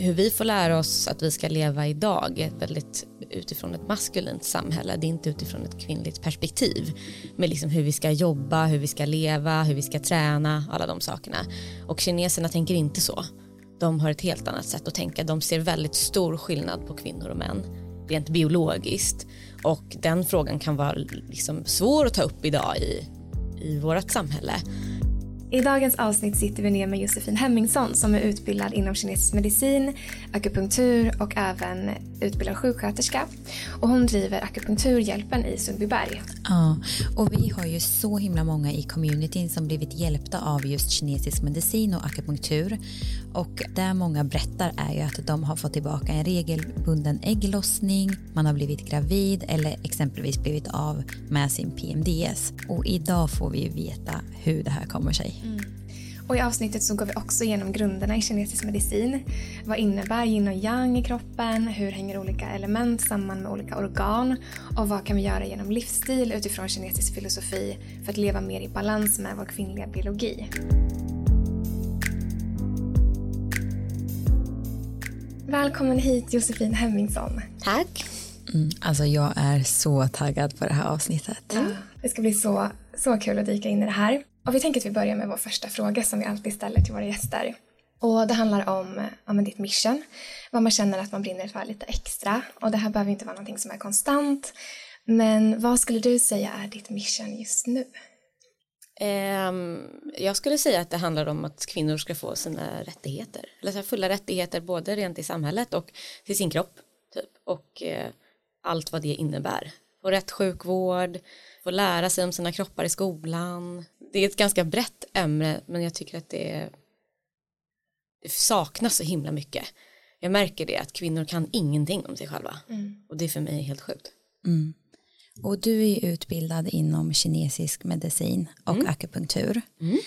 hur vi får lära oss att vi ska leva idag är väldigt utifrån ett maskulint samhälle. Det är inte utifrån ett kvinnligt perspektiv med liksom hur vi ska jobba, hur vi ska leva, hur vi ska träna, alla de sakerna. Och kineserna tänker inte så. De har ett helt annat sätt att tänka. De ser väldigt stor skillnad på kvinnor och män rent biologiskt. Och den frågan kan vara liksom svår att ta upp idag i, i vårt samhälle. I dagens avsnitt sitter vi ner med Josefin Hemmingsson som är utbildad inom kinesisk medicin, akupunktur och även utbildad sjuksköterska. Och hon driver akupunkturhjälpen i Sundbyberg. Ja, och vi har ju så himla många i communityn som blivit hjälpta av just kinesisk medicin och akupunktur. Och det många berättar är ju att de har fått tillbaka en regelbunden ägglossning, man har blivit gravid eller exempelvis blivit av med sin PMDS. Och idag får vi veta hur det här kommer sig. Mm. Och I avsnittet så går vi också igenom grunderna i kinesisk medicin. Vad innebär yin och yang i kroppen? Hur hänger olika element samman med olika organ? Och vad kan vi göra genom livsstil utifrån kinesisk filosofi för att leva mer i balans med vår kvinnliga biologi? Välkommen hit Josefin Hemmingsson. Tack. Mm, alltså jag är så taggad på det här avsnittet. Ja, det ska bli så, så kul att dyka in i det här. Och vi tänker att vi börjar med vår första fråga som vi alltid ställer till våra gäster. Och det handlar om, om ditt mission, vad man känner att man brinner för lite extra. Och det här behöver inte vara någonting som är konstant. Men vad skulle du säga är ditt mission just nu? Um, jag skulle säga att det handlar om att kvinnor ska få sina rättigheter. Eller fulla rättigheter både rent i samhället och till sin kropp. Typ. Och uh, allt vad det innebär. Få rätt sjukvård, få lära sig om sina kroppar i skolan, det är ett ganska brett ämne men jag tycker att det, är, det saknas så himla mycket. Jag märker det att kvinnor kan ingenting om sig själva mm. och det är för mig helt sjukt. Mm. Och du är utbildad inom kinesisk medicin och mm. akupunktur. Mm.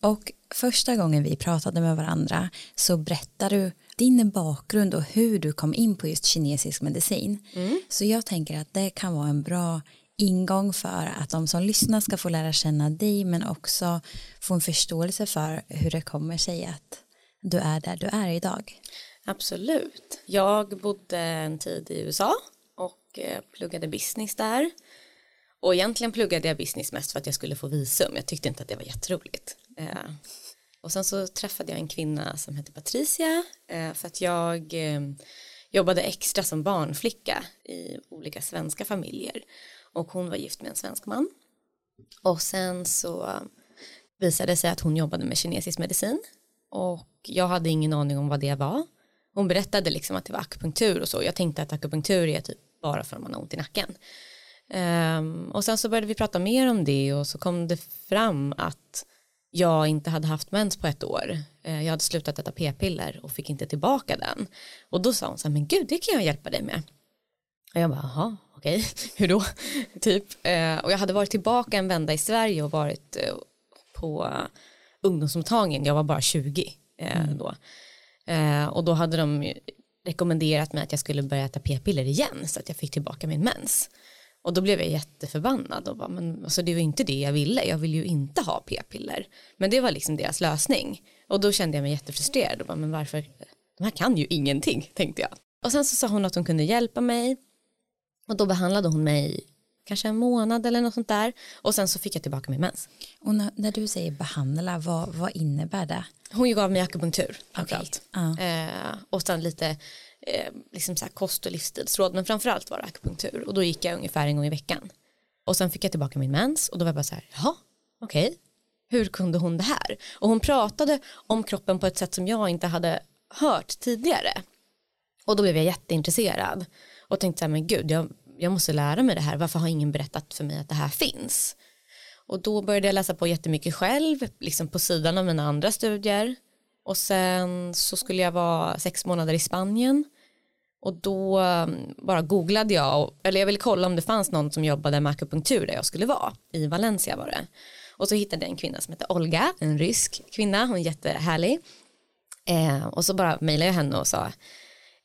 Och första gången vi pratade med varandra så berättade du din bakgrund och hur du kom in på just kinesisk medicin. Mm. Så jag tänker att det kan vara en bra ingång för att de som lyssnar ska få lära känna dig men också få en förståelse för hur det kommer sig att du är där du är idag. Absolut. Jag bodde en tid i USA och eh, pluggade business där. Och egentligen pluggade jag business mest för att jag skulle få visum. Jag tyckte inte att det var jätteroligt. Eh, och sen så träffade jag en kvinna som hette Patricia eh, för att jag jobbade extra som barnflicka i olika svenska familjer och hon var gift med en svensk man. Och sen så eh, visade det sig att hon jobbade med kinesisk medicin och jag hade ingen aning om vad det var. Hon berättade liksom att det var akupunktur och så. Jag tänkte att akupunktur är typ bara för att man har ont i nacken. Um, och sen så började vi prata mer om det och så kom det fram att jag inte hade haft mens på ett år. Uh, jag hade slutat äta p-piller och fick inte tillbaka den. Och då sa hon så här, men gud det kan jag hjälpa dig med. Och jag bara, jaha, okej, hur då? typ. Eh, och jag hade varit tillbaka en vända i Sverige och varit eh, på ungdomsmottagningen, jag var bara 20 eh, mm. då. Och då hade de rekommenderat mig att jag skulle börja äta p-piller igen så att jag fick tillbaka min mens. Och då blev jag jätteförbannad och bara, men alltså det var inte det jag ville, jag vill ju inte ha p-piller. Men det var liksom deras lösning. Och då kände jag mig jättefrustrerad och bara, men varför, de här kan ju ingenting, tänkte jag. Och sen så sa hon att hon kunde hjälpa mig och då behandlade hon mig kanske en månad eller något sånt där. Och sen så fick jag tillbaka min mens. Och när, när du säger behandla, vad, vad innebär det? Hon gav mig akupunktur framförallt. Okay. Uh. Eh, och sen lite eh, liksom så kost och livsstilsråd. Men framförallt var det akupunktur. Och då gick jag ungefär en gång i veckan. Och sen fick jag tillbaka min mens. Och då var jag bara så här, jaha, okej. Okay. Hur kunde hon det här? Och hon pratade om kroppen på ett sätt som jag inte hade hört tidigare. Och då blev jag jätteintresserad och tänkte så här, men gud, jag, jag måste lära mig det här, varför har ingen berättat för mig att det här finns? Och då började jag läsa på jättemycket själv, liksom på sidan av mina andra studier. Och sen så skulle jag vara sex månader i Spanien. Och då um, bara googlade jag, eller jag ville kolla om det fanns någon som jobbade med akupunktur där jag skulle vara. I Valencia var det. Och så hittade jag en kvinna som heter Olga, en rysk kvinna, hon är jättehärlig. Eh, och så bara mejlade jag henne och sa,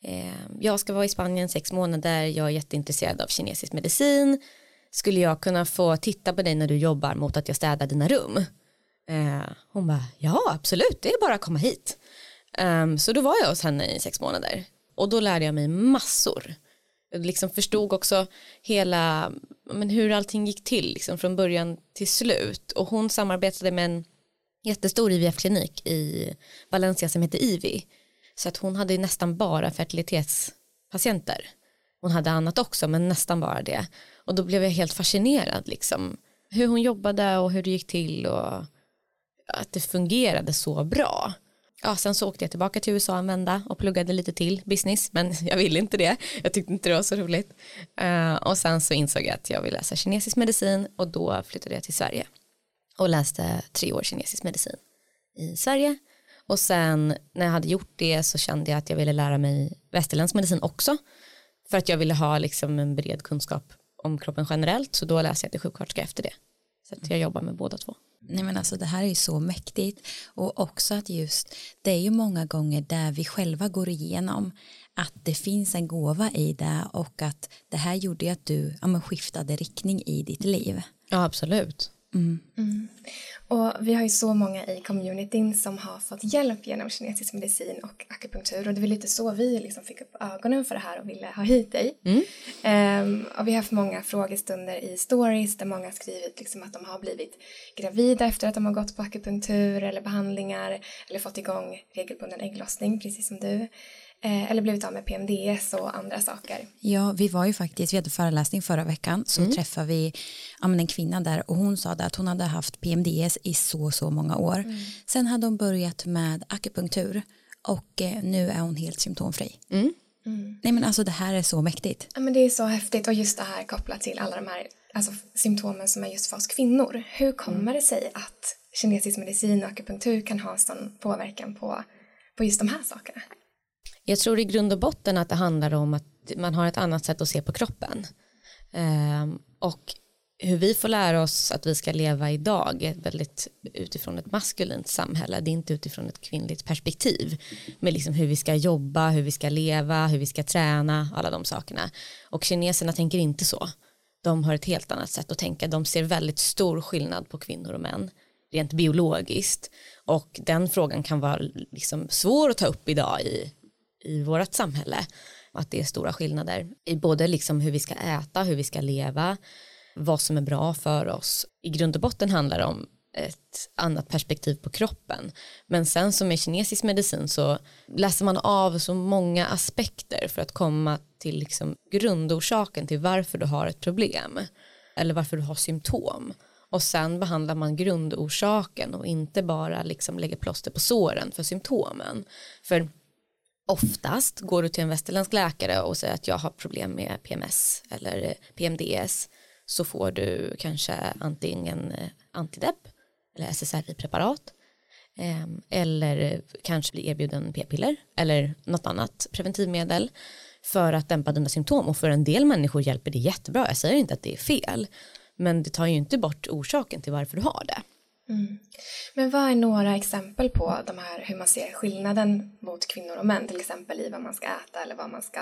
Eh, jag ska vara i Spanien sex månader, jag är jätteintresserad av kinesisk medicin. Skulle jag kunna få titta på dig när du jobbar mot att jag städar dina rum? Eh, hon bara, ja absolut, det är bara att komma hit. Um, så då var jag hos henne i sex månader och då lärde jag mig massor. Jag liksom förstod också hela, men hur allting gick till liksom från början till slut och hon samarbetade med en jättestor IVF-klinik i Valencia som heter IVI så att hon hade nästan bara fertilitetspatienter. Hon hade annat också men nästan bara det och då blev jag helt fascinerad liksom hur hon jobbade och hur det gick till och att det fungerade så bra. Ja, sen så åkte jag tillbaka till USA en vända och pluggade lite till business, men jag ville inte det. Jag tyckte inte det var så roligt. Uh, och sen så insåg jag att jag ville läsa kinesisk medicin och då flyttade jag till Sverige och läste tre år kinesisk medicin i Sverige. Och sen när jag hade gjort det så kände jag att jag ville lära mig västerländsk medicin också. För att jag ville ha liksom en bred kunskap om kroppen generellt så då läste jag till sjuksköterska efter det. Så att jag jobbar med båda två. Nej men alltså det här är ju så mäktigt och också att just det är ju många gånger där vi själva går igenom att det finns en gåva i det och att det här gjorde att du ja, men skiftade riktning i ditt liv. Ja absolut. Mm. Mm. Och vi har ju så många i communityn som har fått hjälp genom kinesisk medicin och akupunktur och det var lite så vi liksom fick upp ögonen för det här och ville ha hit dig. Mm. Um, och vi har haft många frågestunder i stories där många har skrivit liksom att de har blivit gravida efter att de har gått på akupunktur eller behandlingar eller fått igång regelbunden ägglossning precis som du. Eh, eller blivit av med PMDS och andra saker. Ja, vi var ju faktiskt, vi hade föreläsning förra veckan, så mm. träffade vi ja, en kvinna där och hon sa att hon hade haft PMDS i så, så många år. Mm. Sen hade hon börjat med akupunktur och eh, nu är hon helt symptomfri. Mm. Mm. Nej men alltså det här är så mäktigt. Ja men det är så häftigt och just det här kopplat till alla de här alltså, symptomen som är just för oss kvinnor. Hur kommer mm. det sig att kinesisk medicin och akupunktur kan ha sån påverkan på, på just de här sakerna? Jag tror i grund och botten att det handlar om att man har ett annat sätt att se på kroppen. Um, och hur vi får lära oss att vi ska leva idag är väldigt utifrån ett maskulint samhälle. Det är inte utifrån ett kvinnligt perspektiv med liksom hur vi ska jobba, hur vi ska leva, hur vi ska träna, alla de sakerna. Och kineserna tänker inte så. De har ett helt annat sätt att tänka. De ser väldigt stor skillnad på kvinnor och män rent biologiskt. Och den frågan kan vara liksom svår att ta upp idag i i vårt samhälle. Att det är stora skillnader i både liksom hur vi ska äta, hur vi ska leva, vad som är bra för oss. I grund och botten handlar det om ett annat perspektiv på kroppen. Men sen som i kinesisk medicin så läser man av så många aspekter för att komma till liksom grundorsaken till varför du har ett problem eller varför du har symptom. Och sen behandlar man grundorsaken och inte bara liksom lägger plåster på såren för symptomen. För oftast går du till en västerländsk läkare och säger att jag har problem med PMS eller PMDS så får du kanske antingen eh, antidepp eller SSRI-preparat ehm, eller kanske bli erbjuden p-piller eller något annat preventivmedel för att dämpa dina symptom. Och för en del människor hjälper det jättebra. Jag säger inte att det är fel men det tar ju inte bort orsaken till varför du har det. Mm. Men vad är några exempel på de här, hur man ser skillnaden mot kvinnor och män, till exempel i vad man ska äta eller vad man ska,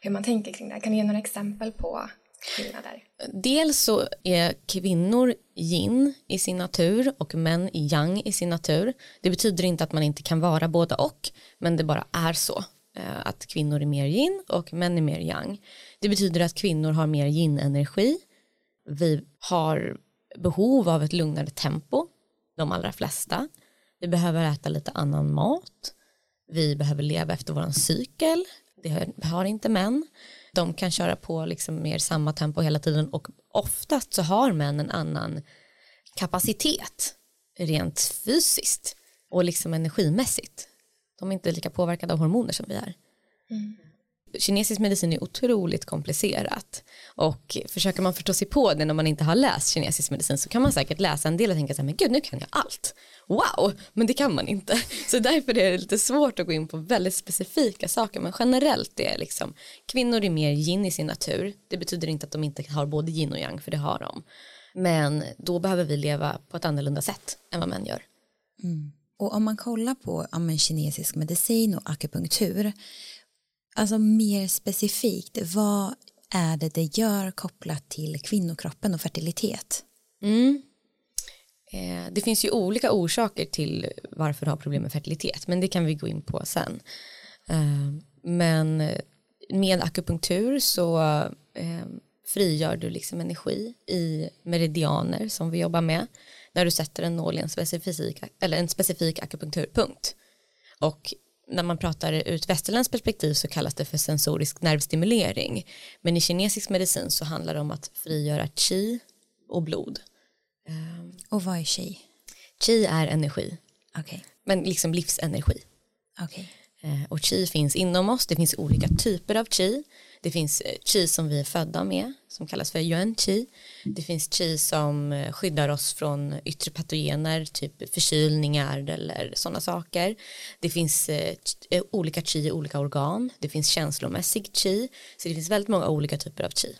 hur man tänker kring det? Kan du ge några exempel på skillnader? Dels så är kvinnor yin i sin natur och män yang i sin natur. Det betyder inte att man inte kan vara båda och, men det bara är så eh, att kvinnor är mer yin och män är mer yang. Det betyder att kvinnor har mer yin-energi. Vi har behov av ett lugnare tempo, de allra flesta. Vi behöver äta lite annan mat. Vi behöver leva efter våran cykel. Det har inte män. De kan köra på liksom mer samma tempo hela tiden och oftast så har män en annan kapacitet rent fysiskt och liksom energimässigt. De är inte lika påverkade av hormoner som vi är. Mm kinesisk medicin är otroligt komplicerat och försöker man förstå sig på det när man inte har läst kinesisk medicin så kan man säkert läsa en del och tänka så här, men gud nu kan jag allt. Wow, men det kan man inte. Så därför är det lite svårt att gå in på väldigt specifika saker men generellt är liksom kvinnor är mer yin i sin natur. Det betyder inte att de inte har både yin och yang för det har de. Men då behöver vi leva på ett annorlunda sätt än vad män gör. Mm. Och om man kollar på ja, kinesisk medicin och akupunktur Alltså mer specifikt, vad är det det gör kopplat till kvinnokroppen och fertilitet? Mm. Eh, det finns ju olika orsaker till varför du har problem med fertilitet men det kan vi gå in på sen. Eh, men med akupunktur så eh, frigör du liksom energi i meridianer som vi jobbar med när du sätter en nål i en specifik, eller en specifik akupunkturpunkt. Och när man pratar ur ett västerländskt perspektiv så kallas det för sensorisk nervstimulering. Men i kinesisk medicin så handlar det om att frigöra qi och blod. Ehm, och vad är qi? Qi är energi. Okay. Men liksom livsenergi. Okay. Eh, och qi finns inom oss, det finns olika typer av qi. Det finns eh, qi som vi är födda med, som kallas för yuan qi. Det finns qi som eh, skyddar oss från yttre patogener, typ förkylningar eller sådana saker. Det finns olika qi i olika organ. Det finns känslomässig qi. Så det finns väldigt många olika typer av qi.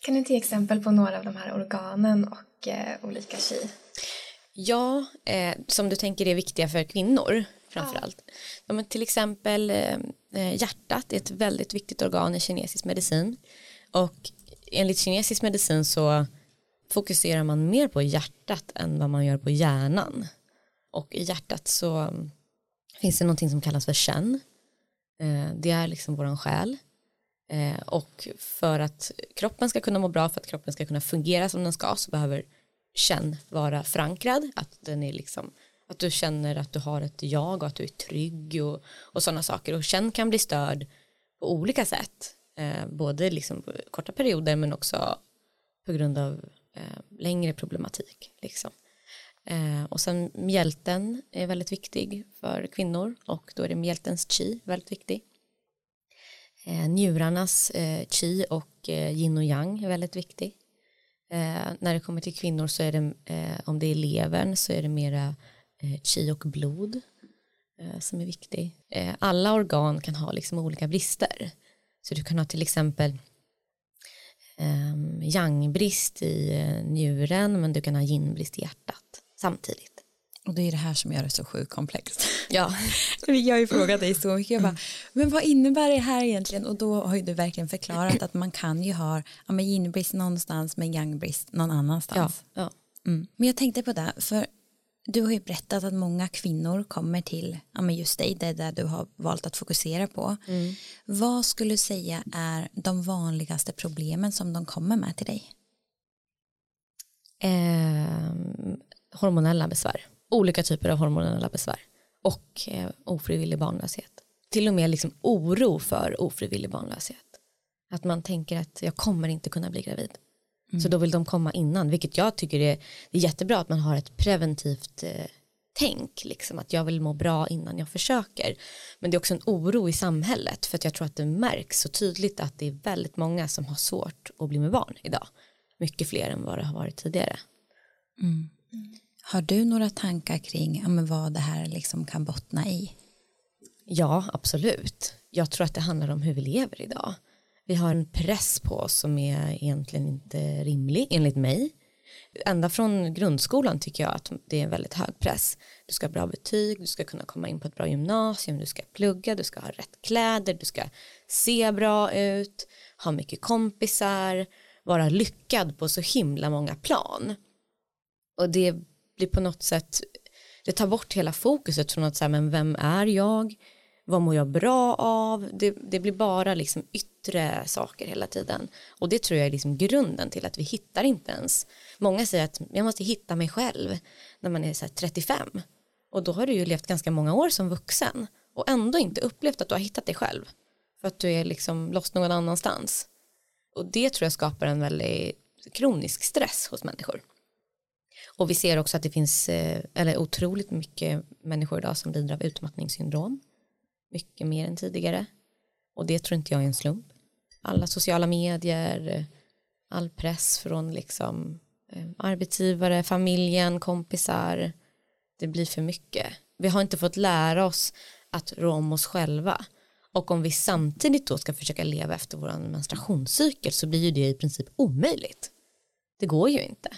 Kan du ge exempel på några av de här organen och eh, olika qi? Ja, eh, som du tänker är viktiga för kvinnor framförallt. Ja. Ja, till exempel eh, eh, Eh, hjärtat är ett väldigt viktigt organ i kinesisk medicin. Och enligt kinesisk medicin så fokuserar man mer på hjärtat än vad man gör på hjärnan. Och i hjärtat så mm, finns det någonting som kallas för känn. Eh, det är liksom våran själ. Eh, och för att kroppen ska kunna må bra för att kroppen ska kunna fungera som den ska så behöver känn vara förankrad att den är liksom att du känner att du har ett jag och att du är trygg och, och sådana saker. Och känn kan bli störd på olika sätt. Eh, både liksom korta perioder men också på grund av eh, längre problematik. Liksom. Eh, och sen mjälten är väldigt viktig för kvinnor och då är det mjältens chi väldigt viktig. Eh, njurarnas eh, chi och eh, yin och yang är väldigt viktig. Eh, när det kommer till kvinnor så är det, eh, om det är levern så är det mera chi och blod eh, som är viktig. Eh, alla organ kan ha liksom olika brister. Så du kan ha till exempel eh, yang-brist i eh, njuren men du kan ha yin-brist i hjärtat samtidigt. Och det är det här som gör det så sjukt komplext. Ja. jag har ju frågat dig så mycket. Jag bara, men vad innebär det här egentligen? Och då har ju du verkligen förklarat att man kan ju ha ja, yin-brist någonstans men yang-brist någon annanstans. Ja, ja. Mm. Men jag tänkte på det, för du har ju berättat att många kvinnor kommer till ja, men just dig, det är där du har valt att fokusera på. Mm. Vad skulle du säga är de vanligaste problemen som de kommer med till dig? Eh, hormonella besvär, olika typer av hormonella besvär och eh, ofrivillig barnlöshet. Till och med liksom oro för ofrivillig barnlöshet. Att man tänker att jag kommer inte kunna bli gravid. Mm. Så då vill de komma innan, vilket jag tycker är, det är jättebra att man har ett preventivt eh, tänk, liksom att jag vill må bra innan jag försöker. Men det är också en oro i samhället för att jag tror att det märks så tydligt att det är väldigt många som har svårt att bli med barn idag. Mycket fler än vad det har varit tidigare. Mm. Har du några tankar kring ja, men vad det här liksom kan bottna i? Ja, absolut. Jag tror att det handlar om hur vi lever idag. Vi har en press på oss som är egentligen inte rimlig enligt mig. Ända från grundskolan tycker jag att det är en väldigt hög press. Du ska ha bra betyg, du ska kunna komma in på ett bra gymnasium, du ska plugga, du ska ha rätt kläder, du ska se bra ut, ha mycket kompisar, vara lyckad på så himla många plan. Och det blir på något sätt, det tar bort hela fokuset från att säga men vem är jag? Vad mår jag bra av? Det, det, blir bara liksom yttre saker hela tiden. Och det tror jag är liksom grunden till att vi hittar inte ens. Många säger att jag måste hitta mig själv när man är så 35 och då har du ju levt ganska många år som vuxen och ändå inte upplevt att du har hittat dig själv. För att du är liksom lost någon annanstans. Och det tror jag skapar en väldigt kronisk stress hos människor. Och vi ser också att det finns eh, eller otroligt mycket människor idag som lider av utmattningssyndrom mycket mer än tidigare. Och det tror inte jag är en slump. Alla sociala medier all press från liksom eh, arbetsgivare, familjen, kompisar. Det blir för mycket. Vi har inte fått lära oss att rå om oss själva. Och om vi samtidigt då ska försöka leva efter vår menstruationscykel så blir ju det i princip omöjligt. Det går ju inte.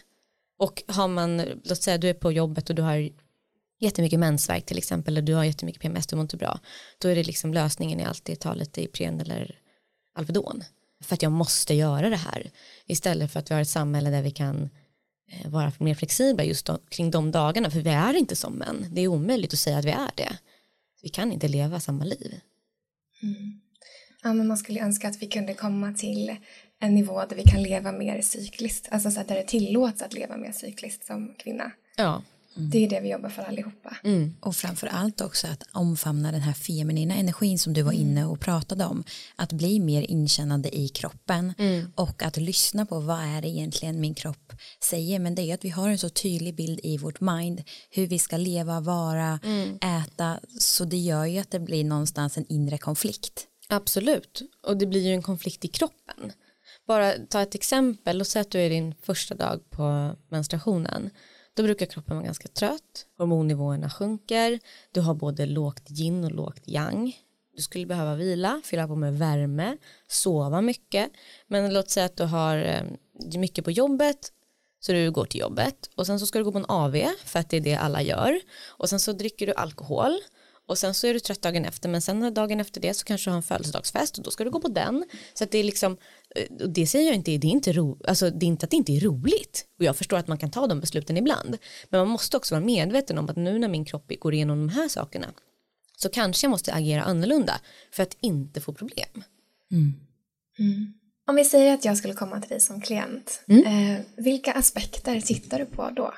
Och har man, låt säga du är på jobbet och du har jättemycket mensvärk till exempel eller du har jättemycket PMS, du mår inte bra då är det liksom lösningen är alltid ta lite Ipren eller Alvedon för att jag måste göra det här istället för att vi har ett samhälle där vi kan eh, vara mer flexibla just då, kring de dagarna för vi är inte som män. Det är omöjligt att säga att vi är det. Vi kan inte leva samma liv. Mm. Ja, men man skulle önska att vi kunde komma till en nivå där vi kan leva mer cykliskt, alltså så att där det tillåts att leva mer cykliskt som kvinna. Ja. Mm. Det är det vi jobbar för allihopa. Mm. Och framför allt också att omfamna den här feminina energin som du var mm. inne och pratade om. Att bli mer inkännande i kroppen mm. och att lyssna på vad är det egentligen min kropp säger. Men det är att vi har en så tydlig bild i vårt mind hur vi ska leva, vara, mm. äta. Så det gör ju att det blir någonstans en inre konflikt. Absolut, och det blir ju en konflikt i kroppen. Bara ta ett exempel och säg att du är din första dag på menstruationen då brukar kroppen vara ganska trött, hormonnivåerna sjunker, du har både lågt yin och lågt yang. Du skulle behöva vila, fylla på med värme, sova mycket. Men låt säga att du har eh, mycket på jobbet, så du går till jobbet och sen så ska du gå på en AV för att det är det alla gör och sen så dricker du alkohol och sen så är du trött dagen efter men sen dagen efter det så kanske du har en födelsedagsfest och då ska du gå på den så att det är liksom eh, och det säger jag inte, det är inte, ro, alltså det är inte att det inte är roligt och jag förstår att man kan ta de besluten ibland men man måste också vara medveten om att nu när min kropp går igenom de här sakerna så kanske jag måste agera annorlunda för att inte få problem. Mm. Mm. Om vi säger att jag skulle komma till dig som klient, mm. eh, vilka aspekter tittar du på då?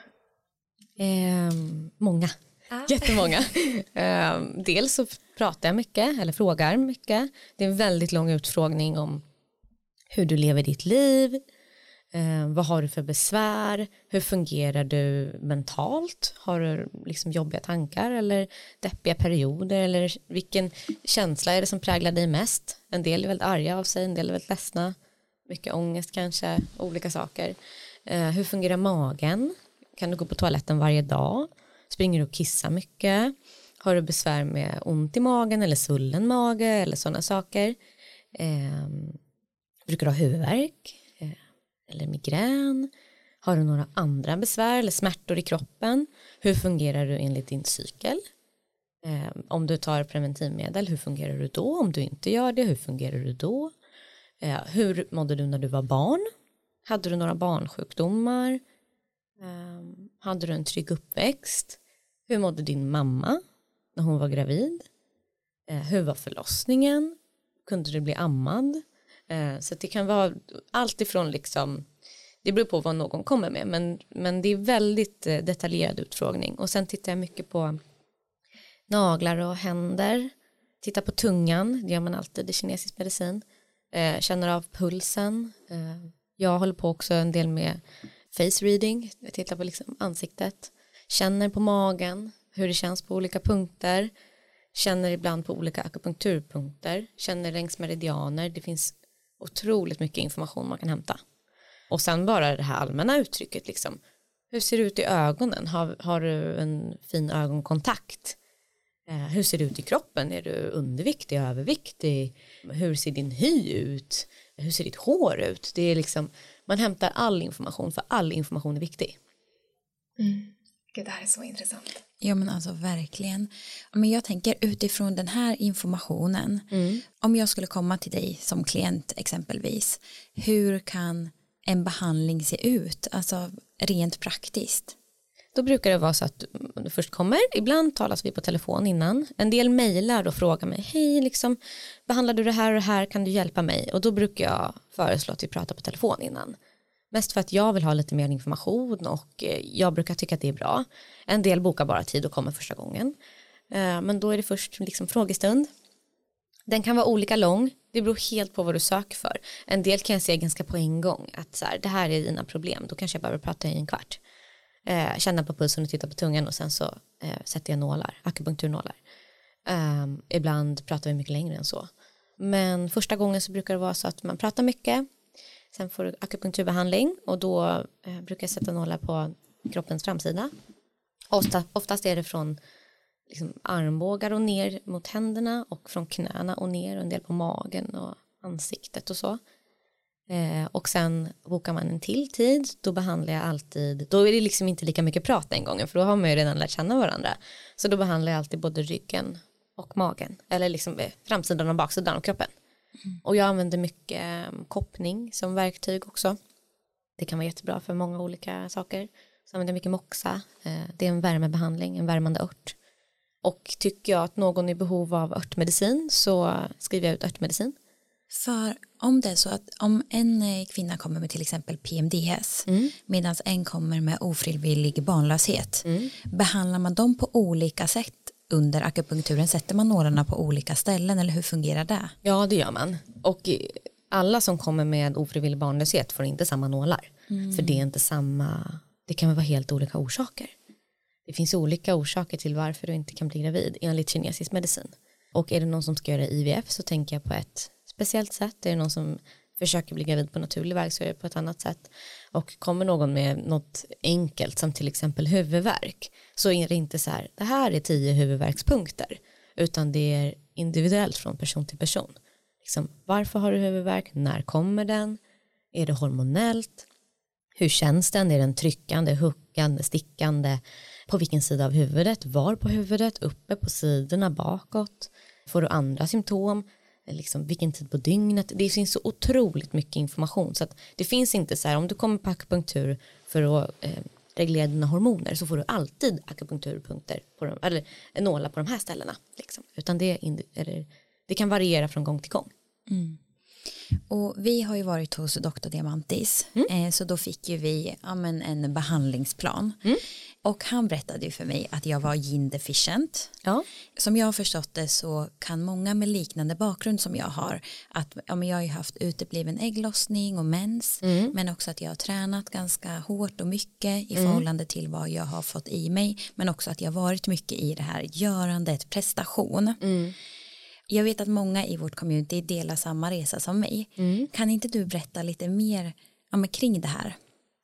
Eh, många. Ah. Jättemånga. uh, dels så pratar jag mycket eller frågar mycket. Det är en väldigt lång utfrågning om hur du lever ditt liv. Uh, vad har du för besvär? Hur fungerar du mentalt? Har du liksom jobbiga tankar eller deppiga perioder? Eller vilken känsla är det som präglar dig mest? En del är väldigt arga av sig, en del är väldigt ledsna. Mycket ångest kanske, olika saker. Uh, hur fungerar magen? Kan du gå på toaletten varje dag? Springer du och kissar mycket? Har du besvär med ont i magen eller svullen mage eller sådana saker? Eh, brukar du ha huvudvärk? Eh, eller migrän? Har du några andra besvär eller smärtor i kroppen? Hur fungerar du enligt din cykel? Eh, om du tar preventivmedel, hur fungerar du då? Om du inte gör det, hur fungerar du då? Eh, hur mådde du när du var barn? Hade du några barnsjukdomar? Ehm, hade du en trygg uppväxt? Hur mådde din mamma när hon var gravid? Eh, hur var förlossningen? Kunde du bli ammad? Eh, så det kan vara allt ifrån liksom det beror på vad någon kommer med men, men det är väldigt eh, detaljerad utfrågning och sen tittar jag mycket på naglar och händer tittar på tungan, det gör man alltid i kinesisk medicin känner av pulsen jag håller på också en del med face reading, jag tittar på liksom ansiktet, känner på magen, hur det känns på olika punkter, känner ibland på olika akupunkturpunkter, känner längs meridianer, det finns otroligt mycket information man kan hämta. Och sen bara det här allmänna uttrycket, liksom, hur ser det ut i ögonen? Har, har du en fin ögonkontakt? Eh, hur ser det ut i kroppen? Är du underviktig, överviktig? Hur ser din hy ut? Hur ser ditt hår ut? Det är liksom man hämtar all information för all information är viktig. Mm. Gud, det här är så intressant. Ja men alltså verkligen. Men jag tänker utifrån den här informationen, mm. om jag skulle komma till dig som klient exempelvis, hur kan en behandling se ut, alltså rent praktiskt? Då brukar det vara så att du först kommer, ibland talas vi på telefon innan, en del mejlar och frågar mig, hej, liksom, behandlar du det här och det här, kan du hjälpa mig? Och då brukar jag föreslå att vi pratar på telefon innan. Mest för att jag vill ha lite mer information och eh, jag brukar tycka att det är bra. En del bokar bara tid och kommer första gången. Eh, men då är det först liksom frågestund. Den kan vara olika lång, det beror helt på vad du söker för. En del kan jag se ganska på en gång, att så här, det här är dina problem, då kanske jag behöver prata i en kvart eh, känna på pulsen och titta på tungan och sen så sätter jag nålar, akupunkturnålar. Ehm, ibland pratar vi mycket längre än så. Men första gången så brukar det vara så att man pratar mycket, sen får du akupunkturbehandling och då eh, brukar jag sätta nålar på kroppens framsida. Ofta, oftast är det från liksom, armbågar och ner mot händerna och från knäna och ner och en del på magen och ansiktet och så. Eh, och sen bokar man en till tid, då behandlar jag alltid, då är det liksom inte lika mycket prat den gången för då har man ju redan lärt känna varandra. Så då behandlar jag alltid både ryggen och magen, eller liksom eh, framsidan och baksidan av kroppen. Mm. Och jag använder mycket um, koppning som verktyg också. Det kan vara jättebra för många olika saker. Så använder jag mycket moxa. Eh, det är en värmebehandling, en värmande ört. Och tycker jag att någon är i behov av örtmedicin så skriver jag ut örtmedicin. För om det är så att om en eh, kvinna kommer med till exempel PMDS mm. medan en kommer med ofrivillig barnlöshet mm. behandlar man dem på olika sätt under akupunkturen? Sätter man nålarna på olika ställen eller hur fungerar det? Ja det gör man och alla som kommer med ofrivillig barnlöshet får inte samma nålar mm. för det är inte samma det kan vara helt olika orsaker. Det finns olika orsaker till varför du inte kan bli gravid enligt kinesisk medicin. Och är det någon som ska göra IVF så tänker jag på ett speciellt sätt. Är det någon som försöker bli gravid på naturlig väg så är det på ett annat sätt. Och kommer någon med något enkelt som till exempel huvudvärk så är det inte så här, det här är tio huvudvärkspunkter utan det är individuellt från person till person. Liksom, varför har du huvudvärk? När kommer den? Är det hormonellt? Hur känns den? Är den tryckande, huckande, stickande? På vilken sida av huvudet? Var på huvudet? Uppe på sidorna? Bakåt? Får du andra symptom? Liksom, vilken tid på dygnet? Det finns så otroligt mycket information så att det finns inte så här om du kommer på akupunktur för att eh, reglera dina hormoner så får du alltid akupunkturpunkter på de, eller nålar på de här ställena. Liksom. Utan det, eller, det kan variera från gång till gång. Mm. Och vi har ju varit hos Dr. Diamantis mm. eh, så då fick ju vi ja, men en behandlingsplan. Mm. Och han berättade ju för mig att jag var yin deficient. Ja. Som jag har förstått det så kan många med liknande bakgrund som jag har att ja, men jag har ju haft utebliven ägglossning och mens mm. men också att jag har tränat ganska hårt och mycket i mm. förhållande till vad jag har fått i mig men också att jag har varit mycket i det här görandet, prestation. Mm. Jag vet att många i vårt community delar samma resa som mig. Mm. Kan inte du berätta lite mer ja, kring det här?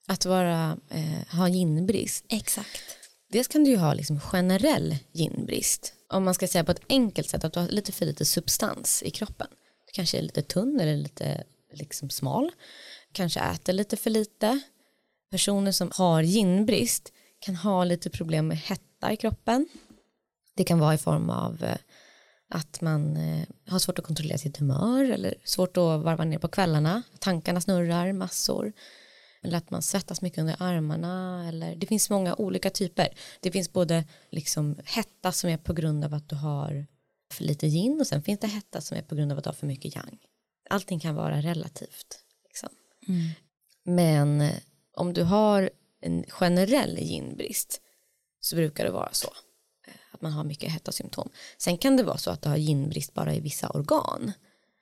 Att vara, eh, ha ginbrist. Exakt. Dels kan du ju ha liksom generell ginbrist. Om man ska säga på ett enkelt sätt att du har lite för lite substans i kroppen. Du kanske är lite tunn eller lite liksom smal. Kanske äter lite för lite. Personer som har ginbrist kan ha lite problem med hetta i kroppen. Det kan vara i form av eh, att man eh, har svårt att kontrollera sitt humör eller svårt att varva ner på kvällarna. Tankarna snurrar massor. Eller att man svettas mycket under armarna. Eller, det finns många olika typer. Det finns både liksom hetta som är på grund av att du har för lite yin och sen finns det hetta som är på grund av att du har för mycket yang. Allting kan vara relativt. Liksom. Mm. Men eh, om du har en generell yinbrist så brukar det vara så att man har mycket hetta symptom. Sen kan det vara så att du har ginbrist bara i vissa organ.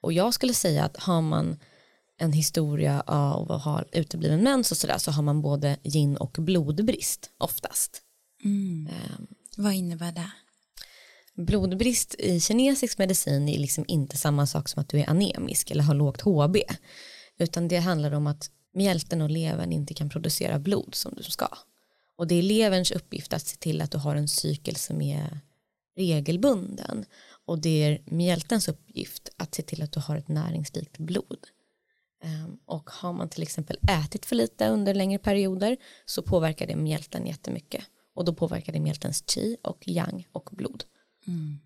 Och jag skulle säga att har man en historia av att ha utebliven mens och sådär så har man både gin och blodbrist oftast. Mm. Um, Vad innebär det? Blodbrist i kinesisk medicin är liksom inte samma sak som att du är anemisk eller har lågt HB. Utan det handlar om att mjälten och levern inte kan producera blod som du ska. Och det är leverns uppgift att se till att du har en cykel som är regelbunden. Och det är mjältens uppgift att se till att du har ett näringsrikt blod. Ehm, och har man till exempel ätit för lite under längre perioder så påverkar det mjälten jättemycket. Och då påverkar det mjältens chi och yang och blod. Mm.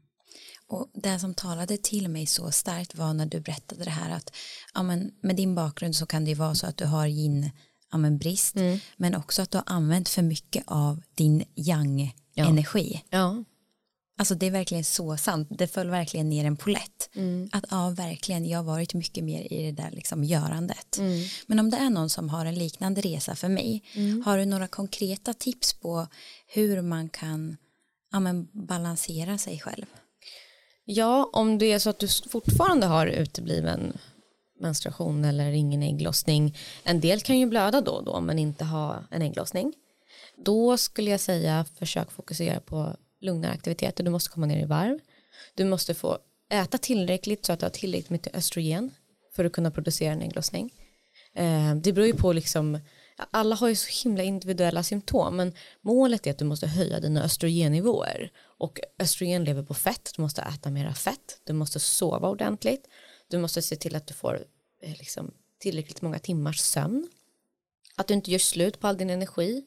Och det som talade till mig så starkt var när du berättade det här att ja, men med din bakgrund så kan det ju vara så att du har yin ja, men brist mm. men också att du har använt för mycket av din yang-energi. Ja. ja. Alltså det är verkligen så sant, det föll verkligen ner en polett. Mm. Att ja, verkligen, jag har varit mycket mer i det där liksom görandet. Mm. Men om det är någon som har en liknande resa för mig, mm. har du några konkreta tips på hur man kan ja, men balansera sig själv? Ja, om det är så att du fortfarande har utebliven menstruation eller ingen ägglossning. En del kan ju blöda då och då men inte ha en ägglossning. Då skulle jag säga försök fokusera på lugnare aktiviteter. Du måste komma ner i varv. Du måste få äta tillräckligt så att du har tillräckligt mycket östrogen för att kunna producera en ägglossning. Eh, det beror ju på liksom alla har ju så himla individuella symptom men målet är att du måste höja dina östrogennivåer och östrogen lever på fett, du måste äta mera fett, du måste sova ordentligt, du måste se till att du får eh, liksom, tillräckligt många timmars sömn. Att du inte gör slut på all din energi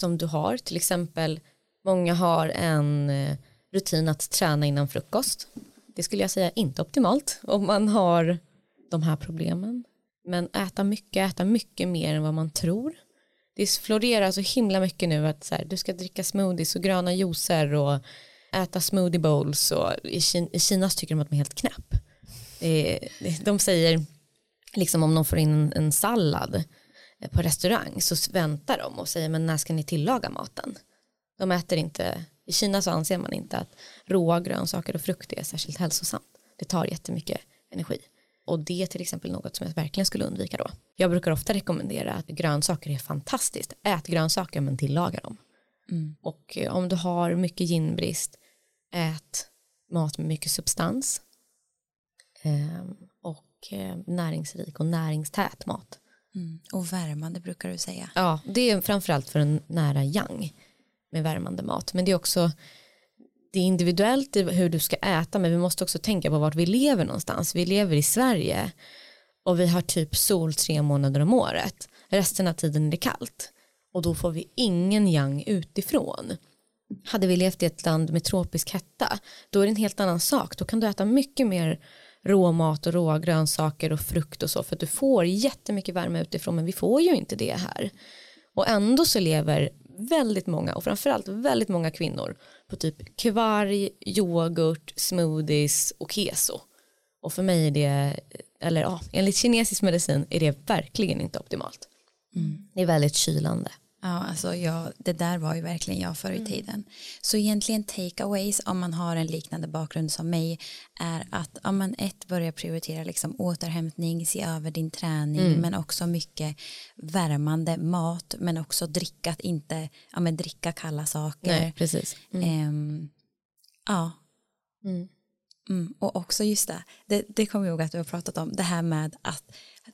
som du har. Till exempel, många har en eh, rutin att träna innan frukost. Det skulle jag säga inte optimalt om man har de här problemen. Men äta mycket, äta mycket mer än vad man tror. Det florerar så himla mycket nu att så här, du ska dricka smoothies och gröna juicer och äta smoothie bowls och i, Kina, i Kina tycker de att man är helt knäpp. De säger liksom om de får in en sallad på restaurang så väntar de och säger men när ska ni tillaga maten? De äter inte, i Kina så anser man inte att råa grönsaker och frukt är särskilt hälsosamt. Det tar jättemycket energi. Och det är till exempel något som jag verkligen skulle undvika då. Jag brukar ofta rekommendera att grönsaker är fantastiskt. Ät grönsaker men tillaga dem. Mm. Och eh, om du har mycket ginbrist, ät mat med mycket substans. Ehm, och eh, näringsrik och näringstät mat. Mm. Och värmande brukar du säga. Ja, det är framförallt för en nära yang med värmande mat. Men det är också det är individuellt hur du ska äta men vi måste också tänka på vart vi lever någonstans. Vi lever i Sverige och vi har typ sol tre månader om året. Resten av tiden är det kallt och då får vi ingen yang utifrån. Hade vi levt i ett land med tropisk hetta då är det en helt annan sak. Då kan du äta mycket mer råmat och råa grönsaker och frukt och så för att du får jättemycket värme utifrån men vi får ju inte det här. Och ändå så lever väldigt många och framförallt väldigt många kvinnor på typ kvarg, yoghurt, smoothies och keso. Och för mig är det, eller ja, enligt kinesisk medicin är det verkligen inte optimalt. Mm. Det är väldigt kylande. Ja, alltså jag, det där var ju verkligen jag förr i mm. tiden. Så egentligen takeaways om man har en liknande bakgrund som mig är att om man ett börjar prioritera liksom återhämtning, se över din träning mm. men också mycket värmande mat men också dricka, att inte ja, men dricka kalla saker. Nej, precis. Mm. Um, ja. Mm. Och också just det, det, det kommer jag ihåg att du har pratat om, det här med att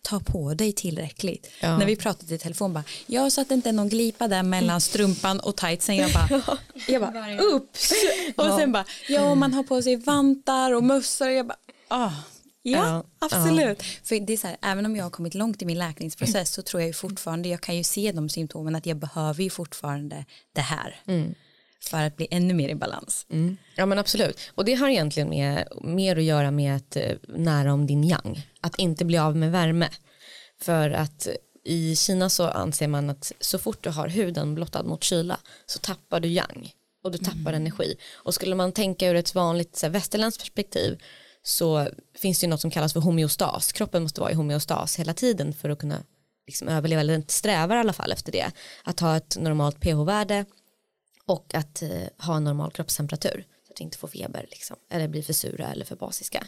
ta på dig tillräckligt. Ja. När vi pratade i telefon bara, jag så att det inte är någon glipa där mellan strumpan och tightsen. Jag bara, jag bara ups. Och ja. sen bara, ja man har på sig vantar och mössor. Jag bara, ah. Ja, ja, absolut. Ja. För det är så här, även om jag har kommit långt i min läkningsprocess så tror jag ju fortfarande, jag kan ju se de symptomen att jag behöver ju fortfarande det här. Mm för att bli ännu mer i balans. Mm. Ja men absolut. Och det har egentligen med, mer att göra med att eh, nära om din yang. Att inte bli av med värme. För att i Kina så anser man att så fort du har huden blottad mot kyla så tappar du yang och du tappar mm. energi. Och skulle man tänka ur ett vanligt så här, västerländskt perspektiv så finns det ju något som kallas för homeostas. Kroppen måste vara i homeostas hela tiden för att kunna liksom överleva, eller strävar i alla fall efter det. Att ha ett normalt pH-värde och att eh, ha en normal kroppstemperatur så att vi inte får feber liksom, eller blir för sura eller för basiska.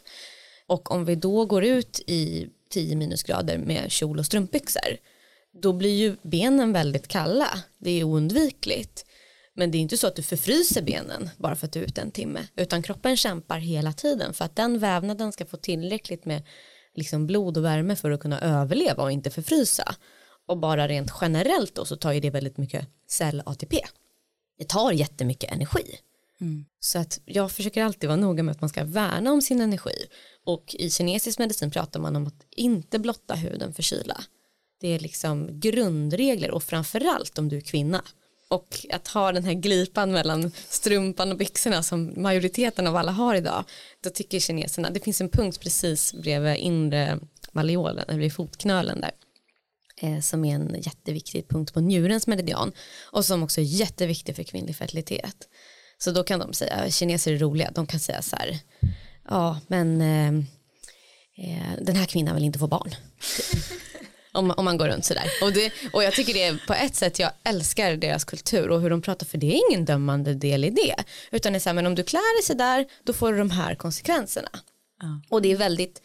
Och om vi då går ut i 10 minusgrader med kjol och strumpbyxor då blir ju benen väldigt kalla. Det är oundvikligt. Men det är inte så att du förfryser benen bara för att du är ute en timme utan kroppen kämpar hela tiden för att den vävnaden ska få tillräckligt med liksom blod och värme för att kunna överleva och inte förfrysa. Och bara rent generellt då så tar ju det väldigt mycket cell-ATP det tar jättemycket energi. Mm. Så att jag försöker alltid vara noga med att man ska värna om sin energi. Och i kinesisk medicin pratar man om att inte blotta huden för kyla. Det är liksom grundregler och framförallt om du är kvinna. Och att ha den här glipan mellan strumpan och byxorna som majoriteten av alla har idag. Då tycker kineserna, det finns en punkt precis bredvid inre malleolen, eller vid fotknölen där som är en jätteviktig punkt på njurens meridian och som också är jätteviktig för kvinnlig fertilitet. Så då kan de säga, kineser är roliga, de kan säga så här, ja men eh, eh den här kvinnan vill inte få barn. om, om man går runt sådär. Och, det, och jag tycker det är på ett sätt, jag älskar deras kultur och hur de pratar för det är ingen dömande del i det. Utan det är så här, men om du klär dig sådär då får du de här konsekvenserna. Ja. Och det är väldigt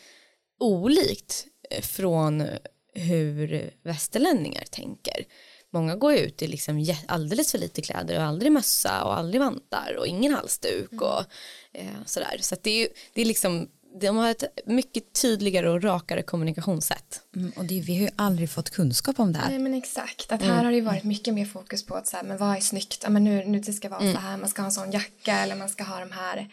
olikt eh, från hur västerlänningar tänker. Många går ut i liksom alldeles för lite kläder och aldrig mössa och aldrig vantar och ingen halsduk mm. och eh, sådär. Så det är, det är liksom de har ett mycket tydligare och rakare kommunikationssätt. Mm, och det, vi har ju aldrig fått kunskap om det här. Nej men exakt, att här mm. har det ju varit mycket mer fokus på att så här, men vad är snyggt, ja, men nu, nu det ska vara mm. så här, man ska ha en sån jacka eller man ska ha de här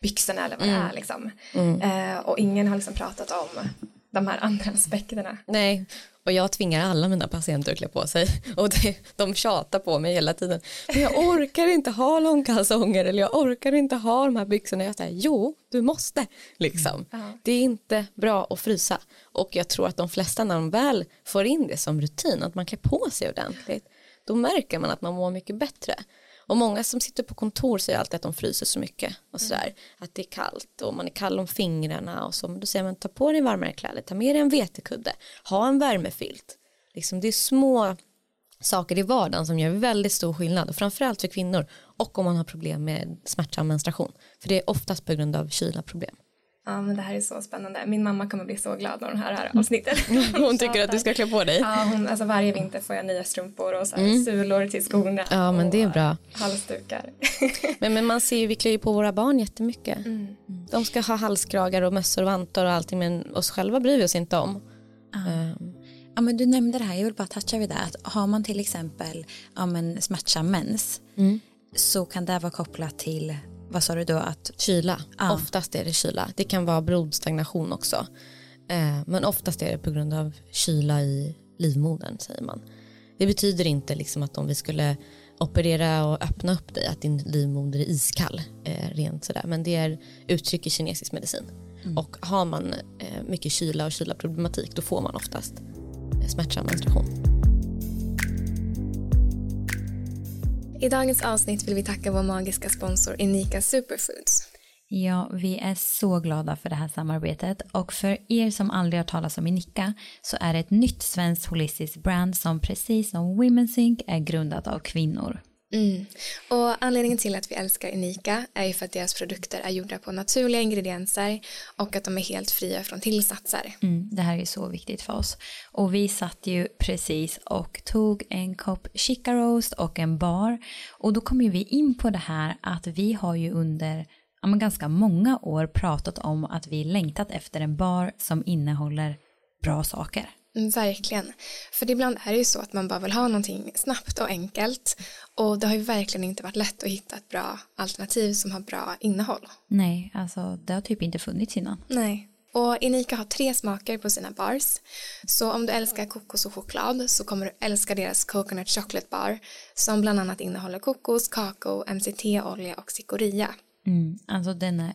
byxorna eller vad det mm. är liksom. Mm. Eh, och ingen har liksom pratat om de här andra aspekterna. Nej, och jag tvingar alla mina patienter att klä på sig och det, de tjatar på mig hela tiden. Men jag orkar inte ha långkalsonger eller jag orkar inte ha de här byxorna. Jag säger jo, du måste liksom. Ja. Det är inte bra att frysa och jag tror att de flesta när de väl får in det som rutin att man klär på sig ordentligt då märker man att man mår mycket bättre. Och många som sitter på kontor säger alltid att de fryser så mycket och sådär. Att det är kallt och man är kall om fingrarna och så. Men då säger man ta på dig varmare kläder, ta med dig en vetekudde, ha en värmefilt. Liksom det är små saker i vardagen som gör väldigt stor skillnad och framförallt för kvinnor och om man har problem med smärtsam menstruation. För det är oftast på grund av kyla problem. Ja, men det här är så spännande. Min mamma kommer bli så glad när hon hör det här avsnittet. Hon tycker att du ska klä på dig. Ja, hon, alltså varje vinter får jag nya strumpor och så här sulor till skorna. Ja, men det är bra. Halsdukar. Men, men man ser ju, vi klär ju på våra barn jättemycket. Mm. De ska ha halskragar och mössor och vantar och allting men oss själva bryr vi oss inte om. Ehm, Ja, men du nämnde det här, jag vill bara toucha vid det. Att har man till exempel ja, men smärtsam mens så kan det vara kopplat till, vad sa du då, att Kyla, Ja. oftast är det kyla. Det kan vara blodstagnation också. Eh, men oftast är det på grund av kyla i livmodern säger man. Det betyder inte liksom att om vi skulle operera och öppna upp dig att din livmoder är iskall. Eh, rent sådär. Men det är uttryck i kinesisk medicin. Och har man eh, mycket kyla och kylaproblematik då får man oftast eh, smärtsam menstruation. I dagens avsnitt vill vi tacka vår magiska sponsor Unika Superfoods. Ja, vi är så glada för det här samarbetet och för er som aldrig har talat om Inika så är det ett nytt svenskt holistiskt brand som precis som Women's Inc är grundat av kvinnor. Mm. Och anledningen till att vi älskar Unika är ju för att deras produkter är gjorda på naturliga ingredienser och att de är helt fria från tillsatser. Mm, det här är så viktigt för oss. Och vi satt ju precis och tog en kopp chica roast och en bar. Och då kom ju vi in på det här att vi har ju under ja, ganska många år pratat om att vi längtat efter en bar som innehåller bra saker. Verkligen. För ibland är det ju så att man bara vill ha någonting snabbt och enkelt. Och det har ju verkligen inte varit lätt att hitta ett bra alternativ som har bra innehåll. Nej, alltså det har typ inte funnits innan. Nej. Och Inika har tre smaker på sina bars. Så om du älskar kokos och choklad så kommer du älska deras coconut chocolate bar som bland annat innehåller kokos, kakao, MCT-olja och cikoria. Mm, alltså den är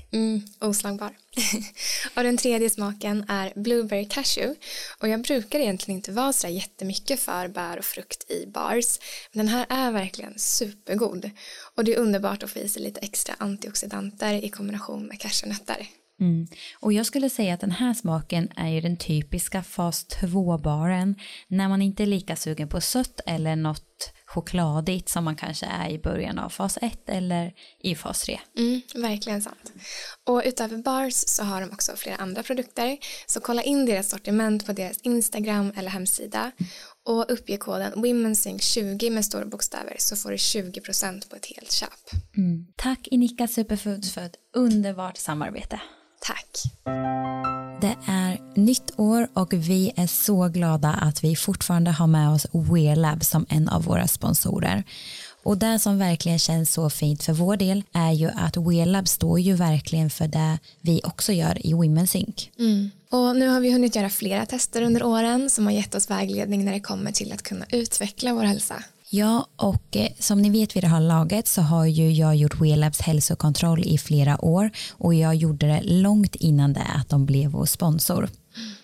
Mm, oslagbar. och den tredje smaken är blueberry cashew. Och jag brukar egentligen inte vara så jättemycket för bär och frukt i bars. Men den här är verkligen supergod. Och det är underbart att få i sig lite extra antioxidanter i kombination med cashewnötter. Mm. Och jag skulle säga att den här smaken är ju den typiska fas 2-baren när man inte är lika sugen på sött eller något chokladigt som man kanske är i början av fas 1 eller i fas 3. Mm, verkligen sant. Och utöver bars så har de också flera andra produkter. Så kolla in deras sortiment på deras Instagram eller hemsida. Och uppge koden WomenSync20 med stora bokstäver så får du 20% på ett helt köp. Mm. Tack Inika Superfoods för ett underbart samarbete. Tack. Det är nytt år och vi är så glada att vi fortfarande har med oss Wearlab som en av våra sponsorer. Och det som verkligen känns så fint för vår del är ju att Wearlab står ju verkligen för det vi också gör i Women's Inc. Och nu har vi hunnit göra flera tester under åren som har gett oss vägledning när det kommer till att kunna utveckla vår hälsa. Ja, och eh, som ni vet vid det här laget så har ju jag gjort WELABs hälsokontroll i flera år och jag gjorde det långt innan det att de blev vår sponsor.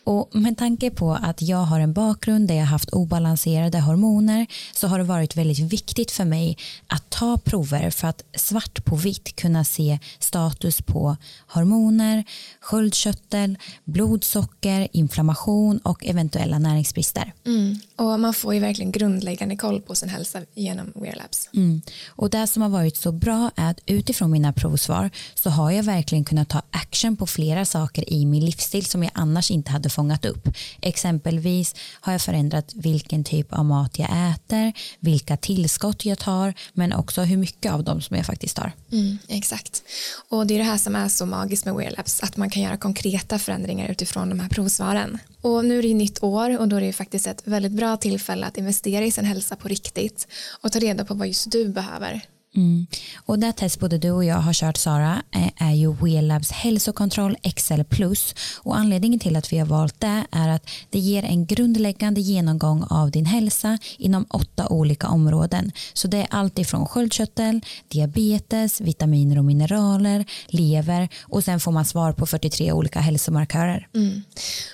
Och med tanke på att jag har en bakgrund där jag haft obalanserade hormoner så har det varit väldigt viktigt för mig att ta prover för att svart på vitt kunna se status på hormoner, sköldkörtel, blodsocker, inflammation och eventuella näringsbrister. Mm. Och man får ju verkligen grundläggande koll på sin hälsa genom Wearlabs. Mm. Och det som har varit så bra är att utifrån mina provsvar så har jag verkligen kunnat ta action på flera saker i min livsstil som jag annars inte hade fångat upp. Exempelvis har jag förändrat vilken typ av mat jag äter, vilka tillskott jag tar, men också hur mycket av dem som jag faktiskt tar. Mm, exakt. Och det är det här som är så magiskt med Wearlabs, att man kan göra konkreta förändringar utifrån de här provsvaren. Och nu är det ju nytt år och då är det ju faktiskt ett väldigt bra tillfälle att investera i sin hälsa på riktigt och ta reda på vad just du behöver. Mm. Och det test både du och jag har kört Sara eh, är ju WeLabs hälsokontroll XL Plus och anledningen till att vi har valt det är att det ger en grundläggande genomgång av din hälsa inom åtta olika områden. Så det är allt ifrån sköldkörtel, diabetes, vitaminer och mineraler, lever och sen får man svar på 43 olika hälsomarkörer. Mm.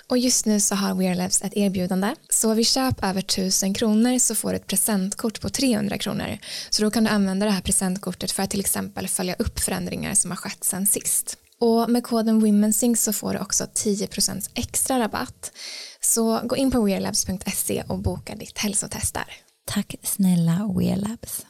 Och just nu så har WeLabs ett erbjudande. Så vid köp över 1000 kronor så får du ett presentkort på 300 kronor. Så då kan du använda det här presentkortet för att till exempel följa upp förändringar som har skett sedan sist. Och med koden WomenSync så får du också 10% extra rabatt. Så gå in på wearlabs.se och boka ditt hälsotest där. Tack snälla Wearlabs.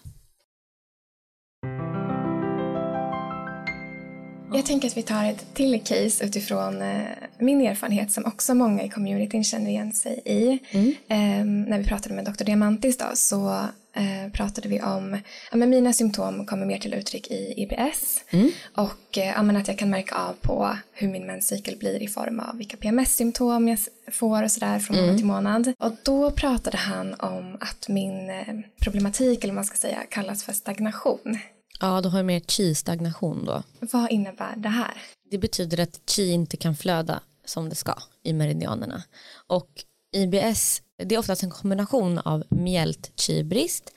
Jag tänker att vi tar ett till case utifrån eh, min erfarenhet som också många i communityn känner igen sig i. Mm. Eh, när vi pratade med Dr. Diamantis då, så eh, pratade vi om ja, men mina symptom kommer mer till uttryck i IBS mm. och eh, ja, men att jag kan märka av på hur min menscykel blir i form av vilka PMS-symptom jag får och sådär från mm. månad till månad. Och då pratade han om att min eh, problematik, eller vad man ska säga, kallas för stagnation. Ja, du har mer chi-stagnation då. Vad innebär det här? Det betyder att chi inte kan flöda som det ska i meridianerna. Och IBS, det är oftast en kombination av mjält chi-brist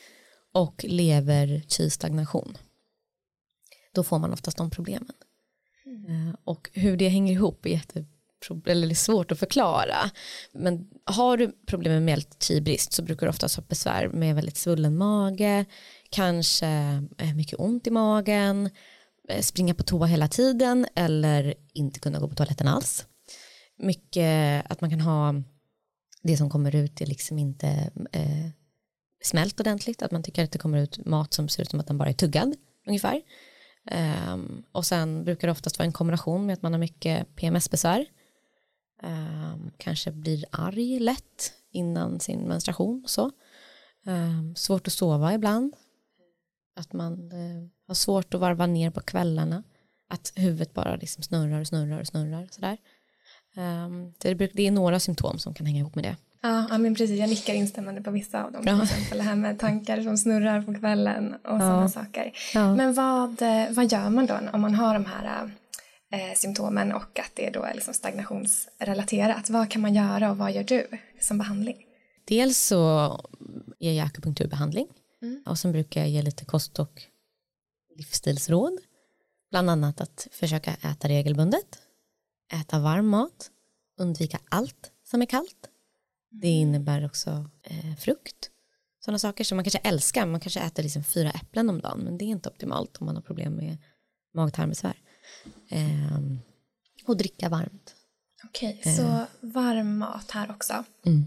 och lever chi-stagnation. Då får man oftast de problemen. Mm. Och hur det hänger ihop är jätte eller svårt att förklara. Men har du problem med mjält chi-brist så brukar du oftast ha besvär med väldigt svullen mage, kanske eh, mycket ont i magen, eh, springa på toa hela tiden eller inte kunna gå på toaletten alls. Mycket att man kan ha det som kommer ut är liksom inte eh, smält ordentligt, att man tycker att det kommer ut mat som ser ut som att den bara är tuggad ungefär. Um, och sen brukar det oftast vara en kombination med att man har mycket PMS-besvär. Um, ehm, kanske blir arg lätt innan sin menstruation och så. Um, svårt att sova ibland att man uh, har svårt att varva ner på kvällarna. Att huvudet bara liksom snurrar och snurrar och snurrar. Sådär. Um, det, är några symptom som kan hänga ihop med det. Ja, ja men precis. Jag nickar instämmande på vissa av dem. Till exempel det här med tankar som snurrar på kvällen och ja. sådana saker. Ja. Men vad, eh, vad gör man då om man har de här eh, symptomen och att det då är liksom stagnationsrelaterat? Vad kan man göra och vad gör du som behandling? Dels så ger jag akupunkturbehandling Mm. Och sen brukar jag ge lite kost och livsstilsråd. Bland annat att försöka äta regelbundet, äta varm mat, undvika allt som är kallt. Det mm. innebär också eh, frukt, sådana saker som man kanske älskar. Man kanske äter liksom fyra äpplen om dagen, men det är inte optimalt om man har problem med mag-tarmbesvär. Eh, och dricka varmt. Okej, eh. så varm mat här också. Mm.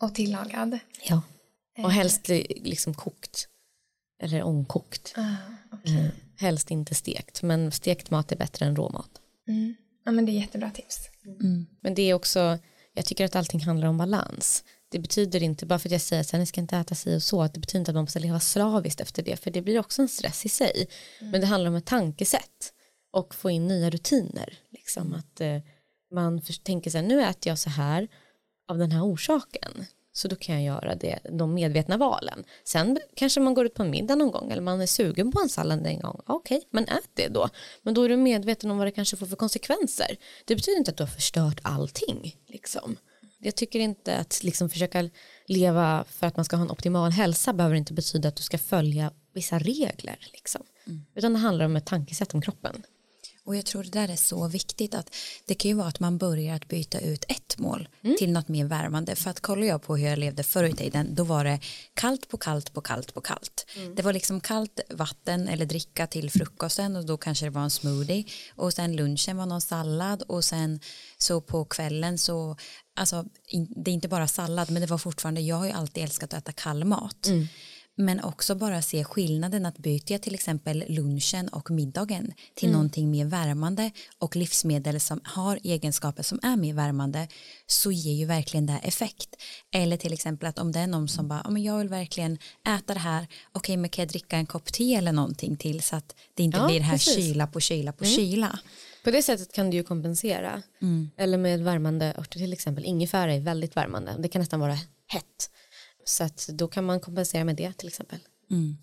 Och tillagad. Ja. Och helst liksom kokt. Eller omkokt. Ah, okay. Eh, helst inte stekt. Men stekt mat är bättre än råmat. Mm. Ja men det är jättebra tips. Mm. Men det är också, jag tycker att allting handlar om balans. Det betyder inte, bara för att jag säger att ni ska inte äta si och så, att det betyder inte att man måste leva slaviskt efter det, för det blir också en stress i sig. Mm. Men det handlar om ett tankesätt och få in nya rutiner. Liksom att eh, man tänker så här, nu äter jag så här av den här orsaken. Så då kan jag göra det, de medvetna valen. Sen kanske man går ut på en middag någon gång eller man är sugen på en sallad en gång. Okej, okay, men ät det då. Men då är du medveten om vad det kanske får för konsekvenser. Det betyder inte att du har förstört allting. Liksom. Jag tycker inte att liksom försöka leva för att man ska ha en optimal hälsa behöver inte betyda att du ska följa vissa regler. Liksom. Mm. Utan det handlar om ett tankesätt om kroppen. Och jag tror det där är så viktigt att det kan ju vara att man börjar att byta ut ett mål mm. till något mer värmande för att kollar jag på hur jag levde förr i tiden då var det kallt på kallt på kallt på kallt. Mm. Det var liksom kallt vatten eller dricka till frukosten och då kanske det var en smoothie och sen lunchen var någon sallad och sen så på kvällen så alltså det är inte bara sallad men det var fortfarande jag har ju alltid älskat att äta kall mat. Mm. Men också bara se skillnaden att byta till exempel lunchen och middagen till mm. någonting mer värmande och livsmedel som har egenskaper som är mer värmande så ger ju verkligen det effekt. Eller till exempel att om det är någon som bara, men jag vill verkligen äta det här, okej men kan jag dricka en kopp te eller någonting till så att det inte ja, blir det här precis. kyla på kyla på mm. kyla. På det sättet kan du ju kompensera. Mm. Eller med värmande örter till exempel, ingefära är väldigt värmande, det kan nästan vara hett. Så att då kan man kompensera med det till exempel. Mm.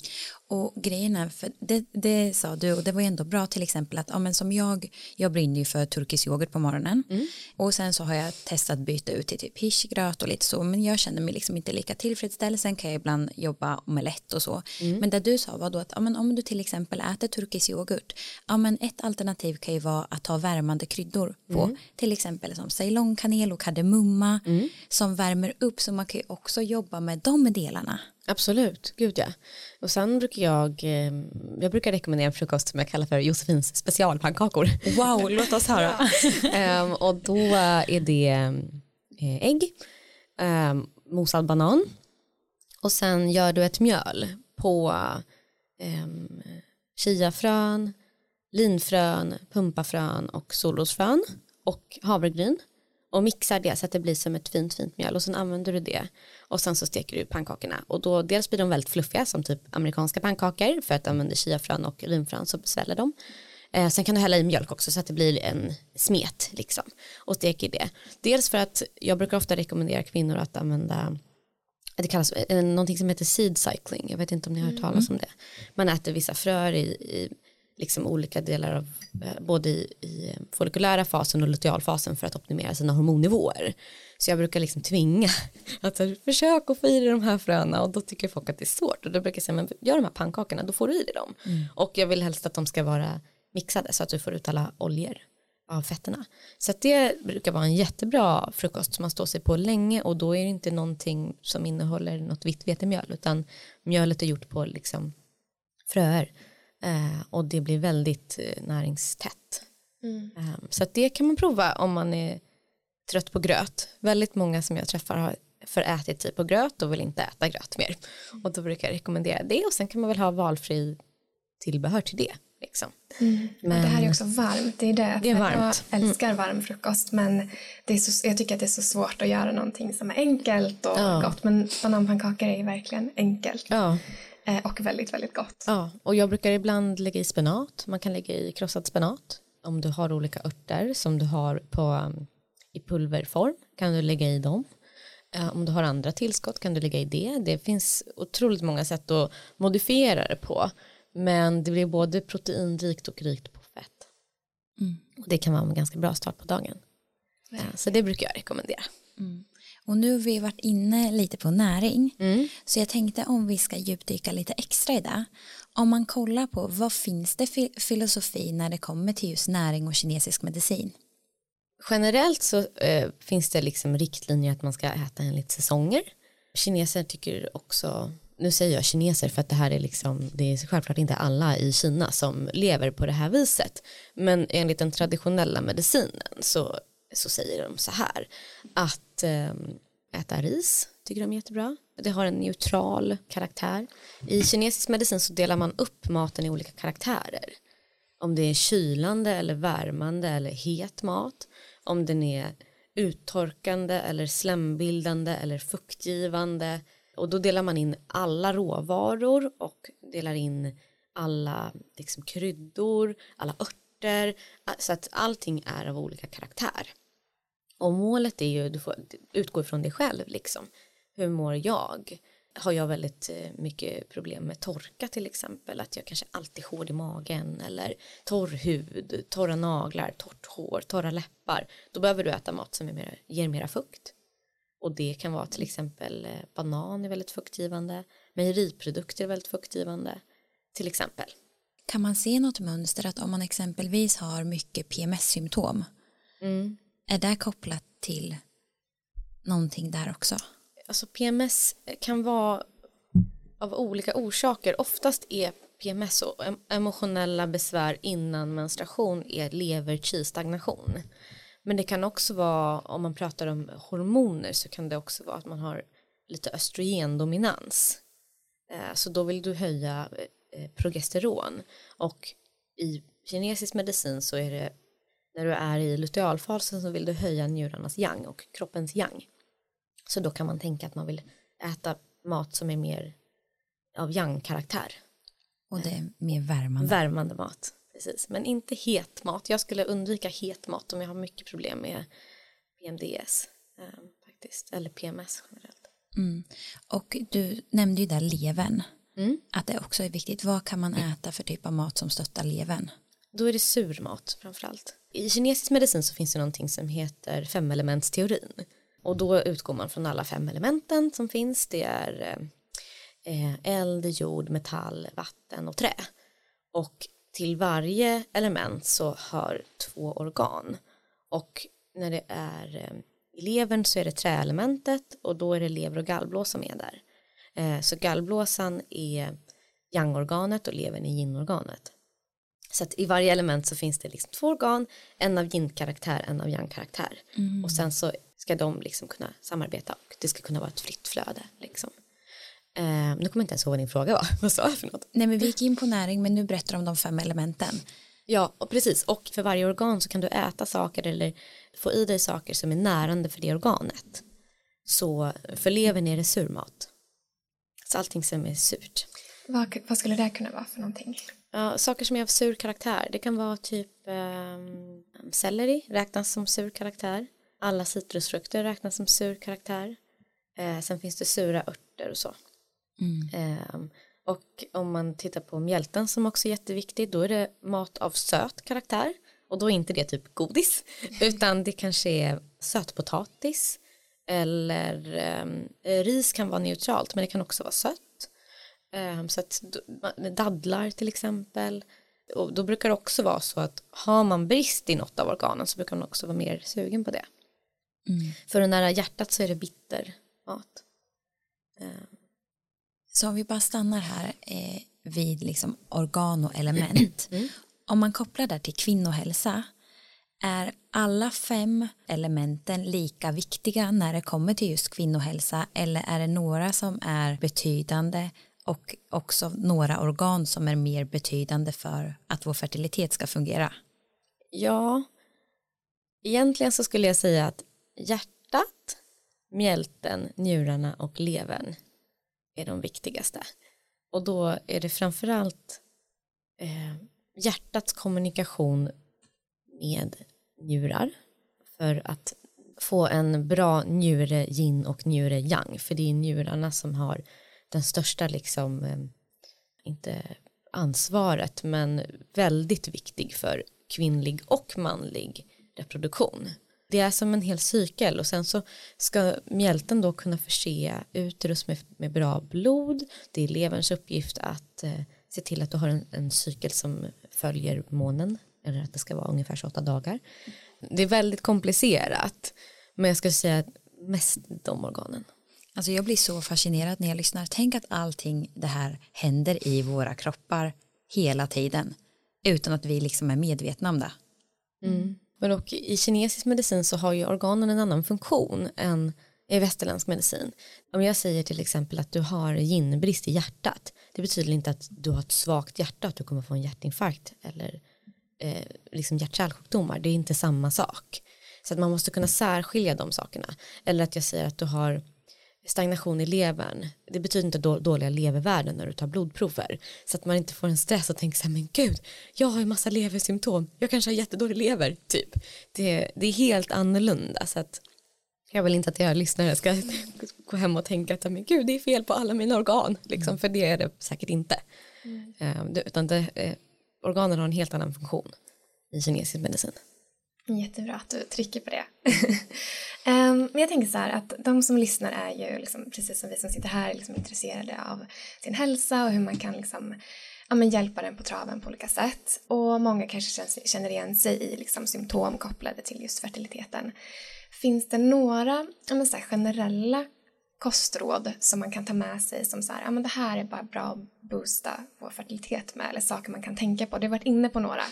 Och grejen är, för det, det sa du och det var ju ändå bra till exempel att ja, men som jag, jag brinner ju för turkisk yoghurt på morgonen mm. och sen så har jag testat byta ut till typ hirschgröt och lite så men jag känner mig liksom inte lika tillfredsställd sen kan jag ibland jobba omelett och så mm. men det du sa var då att ja, men om du till exempel äter turkisk yoghurt ja men ett alternativ kan ju vara att ha värmande kryddor på mm. till exempel som ceylonkanel och kardemumma mm. som värmer upp så man kan ju också jobba med de delarna Absolut, gud ja. Och sen brukar jag, eh, jag brukar rekommendera en frukost som jag kallar för Josefins specialpannkakor. Wow, låt oss höra. um, och då är det eh, ägg, um, mosad banan och sen gör du ett mjöl på um, chiafrön, linfrön, pumpafrön och solrosfrön och havregryn och mixar det så att det blir som ett fint fint mjöl. Och sen använder du det och sen så steker du pannkakorna. Och då dels blir de väldigt fluffiga som typ amerikanska pannkakor för att du använder chiafrön och linfrön så sväller de. Eh, sen kan du hälla i mjölk också så att det blir en smet liksom och steker det. Dels för att jag brukar ofta rekommendera kvinnor att använda det kallas eh, någonting som heter seed cycling. Jag vet inte om ni har hört talas mm. om det. Man äter vissa fröer i, i liksom olika delar av eh, både i, i follikulära fasen och lutealfasen för att optimera sina hormonnivåer. Så jag brukar liksom tvinga att försök att få i dig de här fröna och då tycker folk att det är svårt och då brukar jag säga men gör de här pannkakorna då får du i dig dem. Mm. Och jag vill helst att de ska vara mixade så att du får ut alla oljor av fetterna. Så att det brukar vara en jättebra frukost som man står sig på länge och då är det inte någonting som innehåller något vitt vetemjöl utan mjölet är gjort på liksom fröer och det blir väldigt eh, näringstätt. Mm. Eh, så det kan man prova om man är trött på gröt. Väldigt många som jag träffar har förätit sig på gröt och vill inte äta gröt mer. Och då brukar jag rekommendera det och sen kan man väl ha valfri tillbehör till det. Liksom. Mm. Men, det här är också varmt. Det är det. det är varmt. Jag älskar varm frukost men det är så, jag tycker att det är så svårt att göra någonting som är enkelt och ja. gott. Men bananpannkakor är ju verkligen enkelt. Ja. Eh, och väldigt, väldigt gott. Ja, och jag brukar ibland lägga i spenat. Man kan lägga i krossad spenat. Om du har olika örter som du har på, um, i pulverform kan du lägga i dem. Eh, om du har andra tillskott kan du lägga i det. Det finns otroligt många sätt att modifiera det på. Men det blir både proteinrikt och rikt på fett. Mm. Det kan vara en ganska bra start på dagen. Ja. Eh, så det brukar jag rekommendera. Mm. Och nu har vi varit inne lite på näring. Mm. Så jag tänkte om vi ska djupdyka lite extra i det. Om man kollar på vad finns det för filosofi när det kommer till just näring och kinesisk medicin? Generellt så eh, finns det liksom riktlinjer att man ska äta enligt säsonger. Kineser tycker också, nu säger jag kineser för att det här är liksom, det är självklart inte alla i Kina som lever på det här viset. Men enligt den traditionella medicinen så så säger de så här att ehm, äta ris tycker de är jättebra. Det har en neutral karaktär. I kinesisk medicin så delar man upp maten i olika karaktärer. Om det är kylande eller värmande eller het mat. Om den är uttorkande eller slembildande eller fuktgivande. Och då delar man in alla råvaror och delar in alla liksom, kryddor, alla örter. Så att allting är av olika karaktär. Och målet är ju, du får utgå ifrån dig själv liksom. Hur mår jag? Har jag väldigt eh, mycket problem med torka till exempel, att jag kanske alltid är hård i magen eller torr hud, torra naglar, torrt hår, torra läppar. Då behöver du äta mat som mer, ger mera fukt. Och det kan vara till exempel eh, banan är väldigt fuktgivande, mejeriprodukter är väldigt fuktgivande, till exempel. Kan man se något mönster att om man exempelvis har mycket PMS-symptom mm. Är det kopplat till någonting där också? Alltså PMS kan vara av olika orsaker. Oftast är PMS och emotionella besvär innan menstruation är lever stagnation Men det kan också vara, om man pratar om hormoner så kan det också vara att man har lite östrogendominans. Eh, så då vill du höja eh, progesteron och i kinesisk medicin så är det när du är i lutealfasen så vill du höja njurarnas yang och kroppens yang. Så då kan man tänka att man vill äta mat som är mer av yang-karaktär. Och det är mer värmande. Värmande mat, precis. Men inte het mat. Jag skulle undvika het mat om jag har mycket problem med PMDS eh, faktiskt, eller PMS generellt. Mm. Och du nämnde ju där levern, Mm. att det också är viktigt. Vad kan man äta för typ av mat som stöttar levern? Då är det sur mat framförallt. I kinesisk medicin så finns det någonting som heter femelementsteorin. Och då utgår man från alla fem elementen som finns. Det är eh, eh, eld, jord, metall, vatten och trä. Och till varje element så hör två organ. Och när det är eh, i levern så är det träelementet och då är det lever och gallblåsa som är där. Så gallblåsan är yang-organet och levern är yin-organet. Så att i varje element så finns det liksom två organ, en av yin-karaktär, en av yang-karaktär. Och sen så ska de liksom kunna samarbeta och det ska kunna vara ett fritt flöde. Liksom. Eh, nu kommer jag inte ens ihåg vad din fråga var. Vad sa jag för något? Nej men vi gick in på näring men nu berättar du om de fem elementen. Ja, och precis. Och för varje organ så kan du äta saker eller få i dig saker som är närande för det organet. Så för levern är det surmat. Så allting som är surt. Vad, vad skulle det kunna vara för någonting? Ja, saker som är av sur karaktär. Det kan vara typ um, selleri räknas som sur karaktär. Alla citrusfrukter räknas som sur karaktär. Eh, sen finns det sura örter och så. Ehm, och om man tittar på mjälten som också är jätteviktig då är det mat av söt karaktär. Och då är inte det typ godis utan det kanske är sötpotatis eller ehm, ris kan vara neutralt men det kan också vara sött. Ehm, så att d- dadlar till exempel. Och då brukar det också vara så att har man brist i något av organen så brukar man också vara mer sugen på det. För den nära hjärtat så är det bitter mat. Ehm, Så om vi bara stannar här eh, vid liksom organ och element. Om man kopplar det till kvinnohälsa, är alla fem elementen lika viktiga när det kommer till just kvinnohälsa eller är det några som är betydande och också några organ som är mer betydande för att vår fertilitet ska fungera? Ja, egentligen så skulle jag säga att hjärtat, mjälten, njurarna och levern är de viktigaste. Och då är det framförallt eh, hjärtats kommunikation med njurar för att få en bra njure yin och njure yang för det är njurarna som har den största liksom eh, inte ansvaret men väldigt viktig för kvinnlig och manlig reproduktion. Det är som en hel cykel och sen så ska mjälten då kunna förse uterus med, med bra blod. Det är leverns uppgift att eh, se till att du har en, en cykel som följer månen eller att det ska vara ungefär 28 dagar. Det är väldigt komplicerat men jag skulle säga mest de organen. Alltså jag blir så fascinerad när jag lyssnar. Tänk att allting det här händer i våra kroppar hela tiden utan att vi liksom är medvetna om det. Mm. Men och i kinesisk medicin så har ju organen en annan funktion än i västerländsk medicin. Om jag säger till exempel att du har ginbrist i hjärtat, det betyder inte att du har ett svagt hjärta, att du kommer få en hjärtinfarkt eller eh, liksom hjärt-kärlsjukdomar, det är inte samma sak. Så att man måste kunna särskilja de sakerna. Eller att jag säger att du har stagnation i levern, det betyder inte då, dåliga levervärden när du tar blodprover. Så att man inte får en stress och tänker så här, men gud, jag har ju massa leversymptom, jag kanske har jättedålig lever, typ. Det, det är helt annorlunda, så att jag vill inte att era lyssnare ska gå hem och tänka att men gud, det är fel på alla mina organ, liksom, för det är det säkert inte. Eh, det, utan det, eh, organen har en helt annan funktion i kinesisk medicin. Jättebra att du trycker på det. Ehm, men jag tänker så här att de som lyssnar är ju liksom, precis som vi som sitter här liksom intresserade av sin hälsa och hur man kan liksom, ja, men hjälpa den på traven på olika sätt. Och många kanske känner igen sig i liksom, symptom kopplade till just fertiliteten. Finns det några ja, men så här, generella kostråd som man kan ta med sig som så här, ja men det här är bara bra att boosta vår fertilitet med eller saker man kan tänka på. Du har varit inne på några.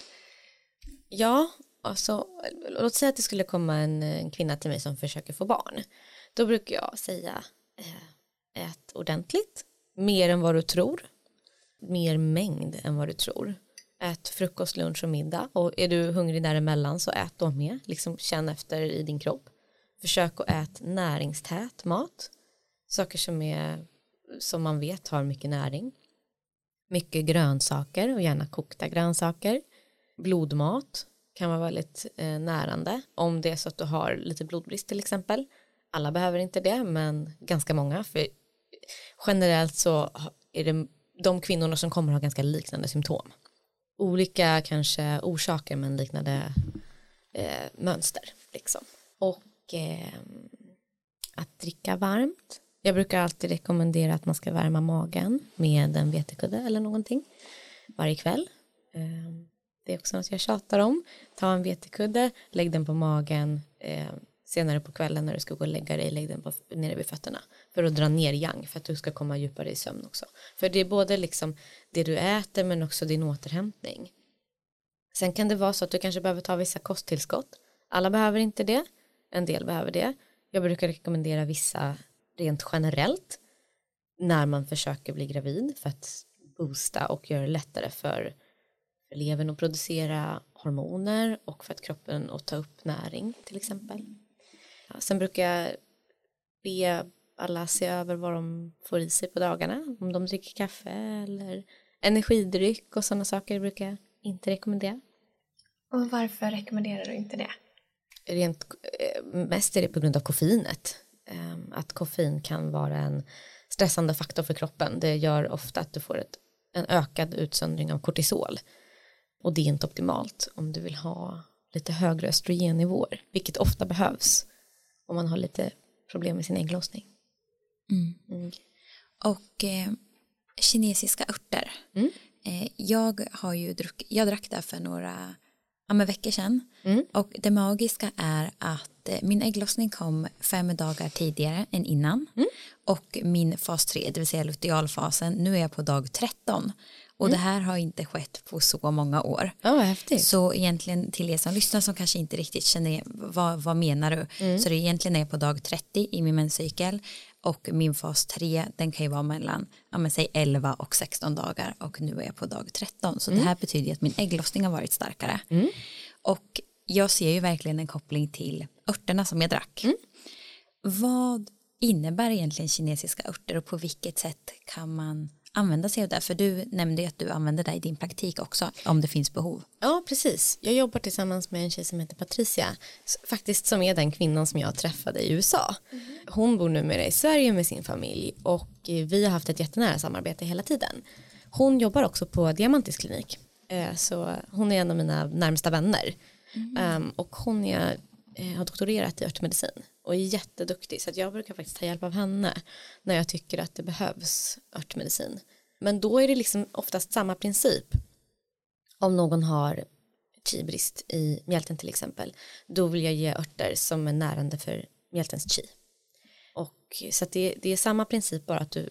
Ja, alltså, låt säga att det skulle komma en, en kvinna till mig som försöker få barn. Då brukar jag säga eh, ät ordentligt, mer än vad du tror. Mer mängd än vad du tror. Ät frukost, lunch och middag och är du hungrig däremellan så ät då med. Liksom känn efter i din kropp. Försök att äta näringstät mat. Saker som, är, som man vet har mycket näring. Mycket grönsaker och gärna kokta grönsaker. Blodmat kan vara väldigt eh, närande om det är så att du har lite blodbrist till exempel. Alla behöver inte det men ganska många för generellt så är det de kvinnorna som kommer ha ganska liknande symptom. Olika kanske orsaker men liknande eh, mönster liksom. Och eh, att dricka varmt. Jag brukar alltid rekommendera att man ska värma magen med en vetekudde eller någonting varje kväll. Eh, det är också något jag tjatar om. Ta en vetekudde, lägg den på magen. Eh, senare på kvällen när du ska gå och lägga dig, lägg den på, nere vid fötterna. För att dra ner yang, för att du ska komma djupare i sömn också. För det är både liksom det du äter men också din återhämtning. Sen kan det vara så att du kanske behöver ta vissa kosttillskott. Alla behöver inte det, en del behöver det. Jag brukar rekommendera vissa rent generellt när man försöker bli gravid för att boosta och göra det lättare för för levern att producera hormoner och för att kroppen att ta upp näring till exempel. Ja, sen brukar jag be alla se över vad de får i sig på dagarna, om de dricker kaffe eller energidryck och sådana saker brukar jag inte rekommendera. Och varför rekommenderar du inte det? Rent, eh, mest är det på grund av koffeinet. Ehm, att koffein kan vara en stressande faktor för kroppen. Det gör ofta att du får ett, en ökad utsöndring av kortisol och det är inte optimalt om du vill ha lite högre östrogennivåer, vilket ofta behövs om man har lite problem med sin ägglossning. Mm. Mm. Och eh, kinesiska örter. Mm. Eh, jag har ju druck, jag drack det för några ja, med veckor sedan mm. och det magiska är att eh, min ägglossning kom fem dagar tidigare än innan mm. och min fas 3, det vill säga lutealfasen, nu är jag på dag 13 och mm. det här har inte skett på så många år. Oh, häftigt. Så egentligen till er som lyssnar som kanske inte riktigt känner vad, vad menar du? Mm. Så det egentligen är på dag 30 i min menscykel och min fas 3 den kan ju vara mellan ja, men säg 11 och 16 dagar och nu är jag på dag 13 så mm. det här betyder att min ägglossning har varit starkare. Mm. Och jag ser ju verkligen en koppling till örterna som jag drack. Mm. Vad innebär egentligen kinesiska örter och på vilket sätt kan man använda sig av det? För du nämnde ju att du använder det i din praktik också om det finns behov. Ja, precis. Jag jobbar tillsammans med en tjej som heter Patricia, faktiskt som är den kvinnan som jag träffade i USA. Mm. Hon bor numera i Sverige med sin familj och vi har haft ett jättenära samarbete hela tiden. Hon jobbar också på Diamantis klinik, eh, så hon är en av mina närmsta vänner. Mm. Och hon är, eh, har doktorerat i örtmedicin och är jätteduktig så att jag brukar faktiskt ta hjälp av henne när jag tycker att det behövs örtmedicin. Men då är det liksom oftast samma princip. Om någon har chi-brist i mjälten till exempel, då vill jag ge örter som är närande för mjältens chi. Och så det, det är samma princip bara att du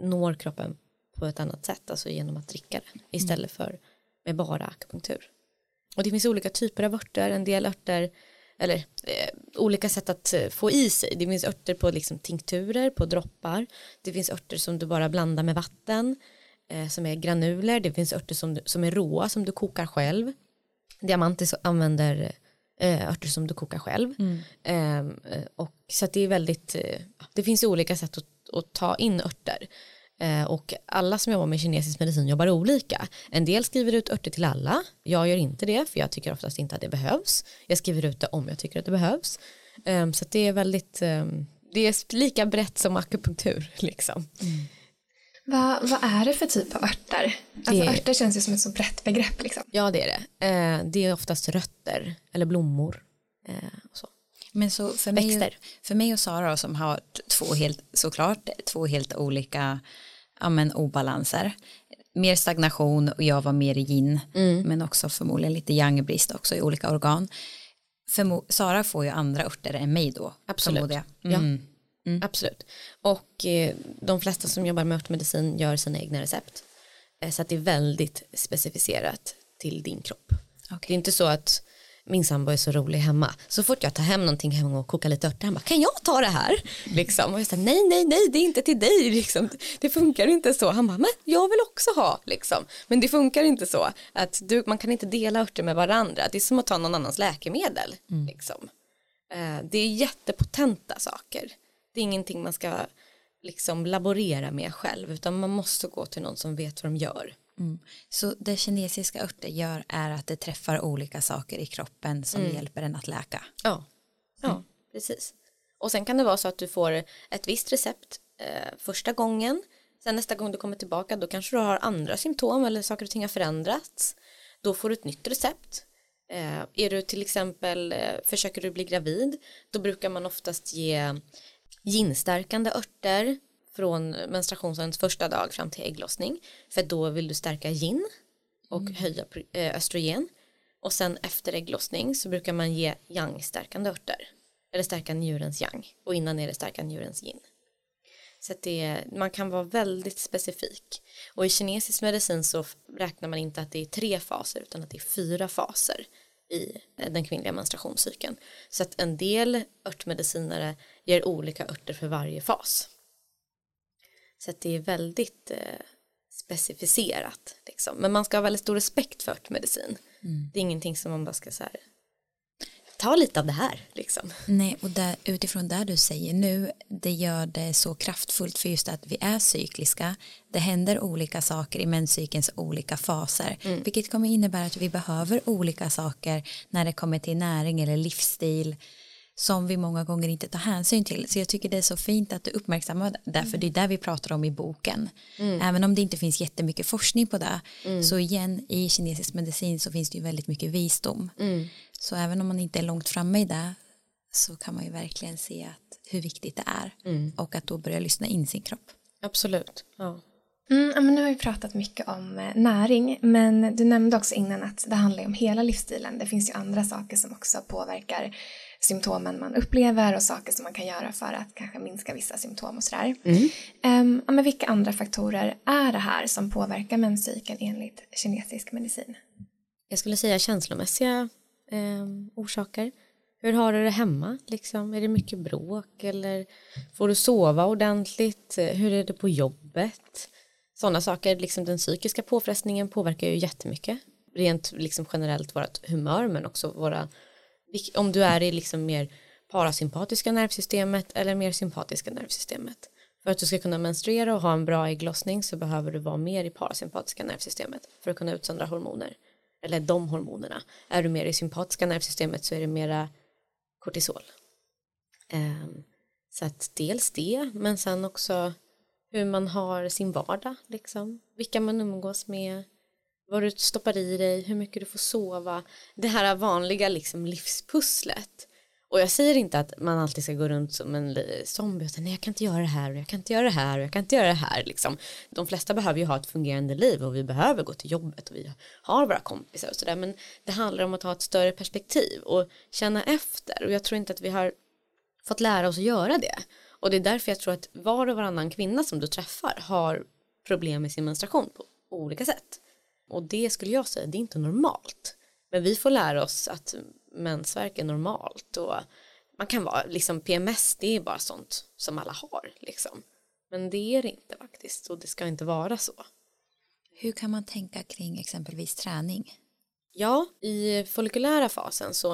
når kroppen på ett annat sätt, alltså genom att dricka det istället för med bara akupunktur. Och det finns olika typer av örter, en del örter eller eh, olika sätt att eh, få i sig. Det finns örter på liksom tinkturer, på droppar. Det finns örter som du bara blandar med vatten eh, som är granuler. Det finns örter som, som är råa som du kokar själv. Diamantis använder eh, örter som du kokar själv. Mm. Ehm, eh, och så det är väldigt, eh, det finns olika sätt att, att ta in örter. Eh, och alla som jobbar med kinesisk medicin jobbar olika. En del skriver ut örter till alla. Jag gör inte det för jag tycker oftast inte att det behövs. Jag skriver ut det om jag tycker att det behövs. Ehm, så det är väldigt, ehm, det är lika brett som akupunktur liksom. Mm. Vad, vad är det för typ av örter? Alltså det... örter känns ju som ett så brett begrepp. Liksom. Ja det är det. Eh, det är oftast rötter eller blommor. Eh, och så. Men så för mig, för mig och Sara som har två helt, såklart två helt olika ja, men, obalanser. Mer stagnation och jag var mer i yin mm. men också förmodligen lite yang-brist också i olika organ. Förmo Sara får ju andra örter än mig då. Absolut. Mm. Ja. Mm. Absolut. Och eh, de flesta som jobbar med örtmedicin gör sina egna recept. Eh, så att det är väldigt specificerat till din kropp. Okay. Det är inte så att min sambo är så rolig hemma. Så fort jag tar hem någonting hem och kokar lite örter, han bara, kan jag ta det här? Liksom. Och jag säger, nej, nej, nej, det är inte till dig. Liksom. Det funkar inte så. Han bara, men jag vill också ha. Liksom. Men det funkar inte så. Att du, man kan inte dela örter med varandra. Det är som att ta någon annans läkemedel. Mm. Liksom. Eh, det är jättepotenta saker. Det är ingenting man ska liksom laborera med själv, utan man måste gå till någon som vet vad de gör. Mm. Så det kinesiska örter gör är att det träffar olika saker i kroppen som mm. hjälper en att läka. Ja, ja mm. precis. Och sen kan det vara så att du får ett visst recept eh, första gången. Sen nästa gång du kommer tillbaka då kanske du har andra symptom eller saker och ting har förändrats. Då får du ett nytt recept. Eh, är du till exempel, eh, försöker du bli gravid, då brukar man oftast ge ginstärkande örter från menstruationens första dag fram till ägglossning för då vill du stärka gin och mm. höja eh, östrogen och sen efter ägglossning så brukar man ge yang-stärkande örter eller stärka njurens yang och innan är det stärka njurens yin. Så det, man kan vara väldigt specifik och i kinesisk medicin så räknar man inte att det är tre faser utan att det är fyra faser i den kvinnliga menstruationscykeln. Så att en del örtmedicinare ger olika örter för varje fas. Så att det är väldigt eh, specificerat. Liksom. Men man ska ha väldigt stor respekt för örtmedicin. Mm. Det är ingenting som man bara ska så här, ta lite av det här. Liksom. Nej, och där, utifrån det du säger nu, det gör det så kraftfullt för just att vi är cykliska. Det händer olika saker i menscykelns olika faser, mm. vilket kommer innebära att vi behöver olika saker när det kommer till näring eller livsstil som vi många gånger inte tar hänsyn till. Så jag tycker det är så fint att du uppmärksammar det, för det är det vi pratar om i boken. Mm. Även om det inte finns jättemycket forskning på det, mm. så igen i kinesisk medicin så finns det ju väldigt mycket visdom. Mm. Så även om man inte är långt framme i det så kan man ju verkligen se att hur viktigt det är mm. och att då börja lyssna in sin kropp. Absolut. Ja. Mm, men nu har vi pratat mycket om eh, näring, men du nämnde också innan att det handlar om hela livsstilen. Det finns ju andra saker som också påverkar symptomen man upplever och saker som man kan göra för att kanske minska vissa symptom och sådär. Mm. Um, ja, men vilka andra faktorer är det här som påverkar menscykeln enligt kinesisk medicin? Jag skulle säga känslomässiga eh, orsaker. Hur har du det hemma? Liksom? Är det mycket bråk eller får du sova ordentligt? Hur är det på jobbet? Sådana saker, liksom den psykiska påfrestningen påverkar ju jättemycket. Rent liksom generellt vårt humör men också våra om du är i liksom mer parasympatiska nervsystemet eller mer sympatiska nervsystemet. För att du ska kunna menstruera och ha en bra ägglossning så behöver du vara mer i parasympatiska nervsystemet för att kunna utsöndra hormoner. Eller de hormonerna. Är du mer i sympatiska nervsystemet så är det mera kortisol. Um, så att dels det, men sen också hur man har sin vardag, liksom. vilka man umgås med, vad du stoppar i dig, hur mycket du får sova. Det här vanliga liksom livspusslet. Och jag säger inte att man alltid ska gå runt som en zombie och säga nej jag kan inte göra det här och jag kan inte göra det här och jag kan inte göra det här liksom. De flesta behöver ju ha ett fungerande liv och vi behöver gå till jobbet och vi har våra kompisar och sådär men det handlar om att ha ett större perspektiv och känna efter och jag tror inte att vi har fått lära oss att göra det och det är därför jag tror att var och varannan kvinna som du träffar har problem med sin menstruation på olika sätt och det skulle jag säga, det är inte normalt. Men vi får lära oss att mensvärk är normalt och man kan vara, liksom PMS det är bara sånt som alla har liksom. Men det är det inte faktiskt och det ska inte vara så. Hur kan man tänka kring exempelvis träning? Ja, i follikulära fasen så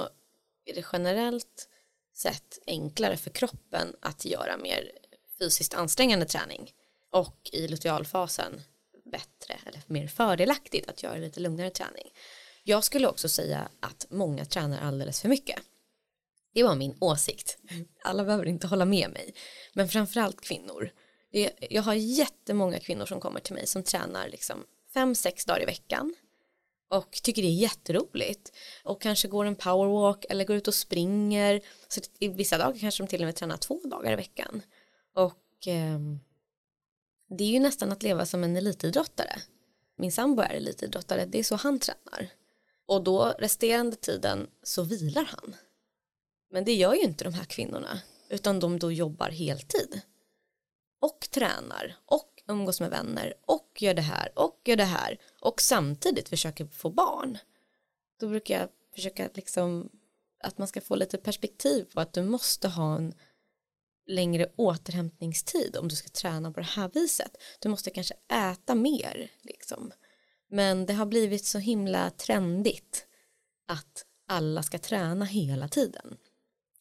är det generellt sett enklare för kroppen att göra mer fysiskt ansträngande träning och i lutealfasen bättre eller mer fördelaktigt att göra lite lugnare träning. Jag skulle också säga att många tränar alldeles för mycket. Det var min åsikt. Alla behöver inte hålla med mig. Men framförallt kvinnor. Jag har jättemånga kvinnor som kommer till mig som tränar liksom fem, sex dagar i veckan och tycker det är jätteroligt och kanske går en powerwalk eller går ut och springer så i vissa dagar kanske de till och med tränar två dagar i veckan och eh, det är ju nästan att leva som en elitidrottare. Min sambo är elitidrottare, det är så han tränar. Och då resterande tiden så vilar han. Men det gör ju inte de här kvinnorna, utan de då jobbar heltid. Och tränar, och umgås med vänner, och gör det här, och gör det här, och samtidigt försöker få barn. Då brukar jag försöka liksom att man ska få lite perspektiv på att du måste ha en längre återhämtningstid om du ska träna på det här viset. Du måste kanske äta mer liksom. Men det har blivit så himla trendigt att alla ska träna hela tiden.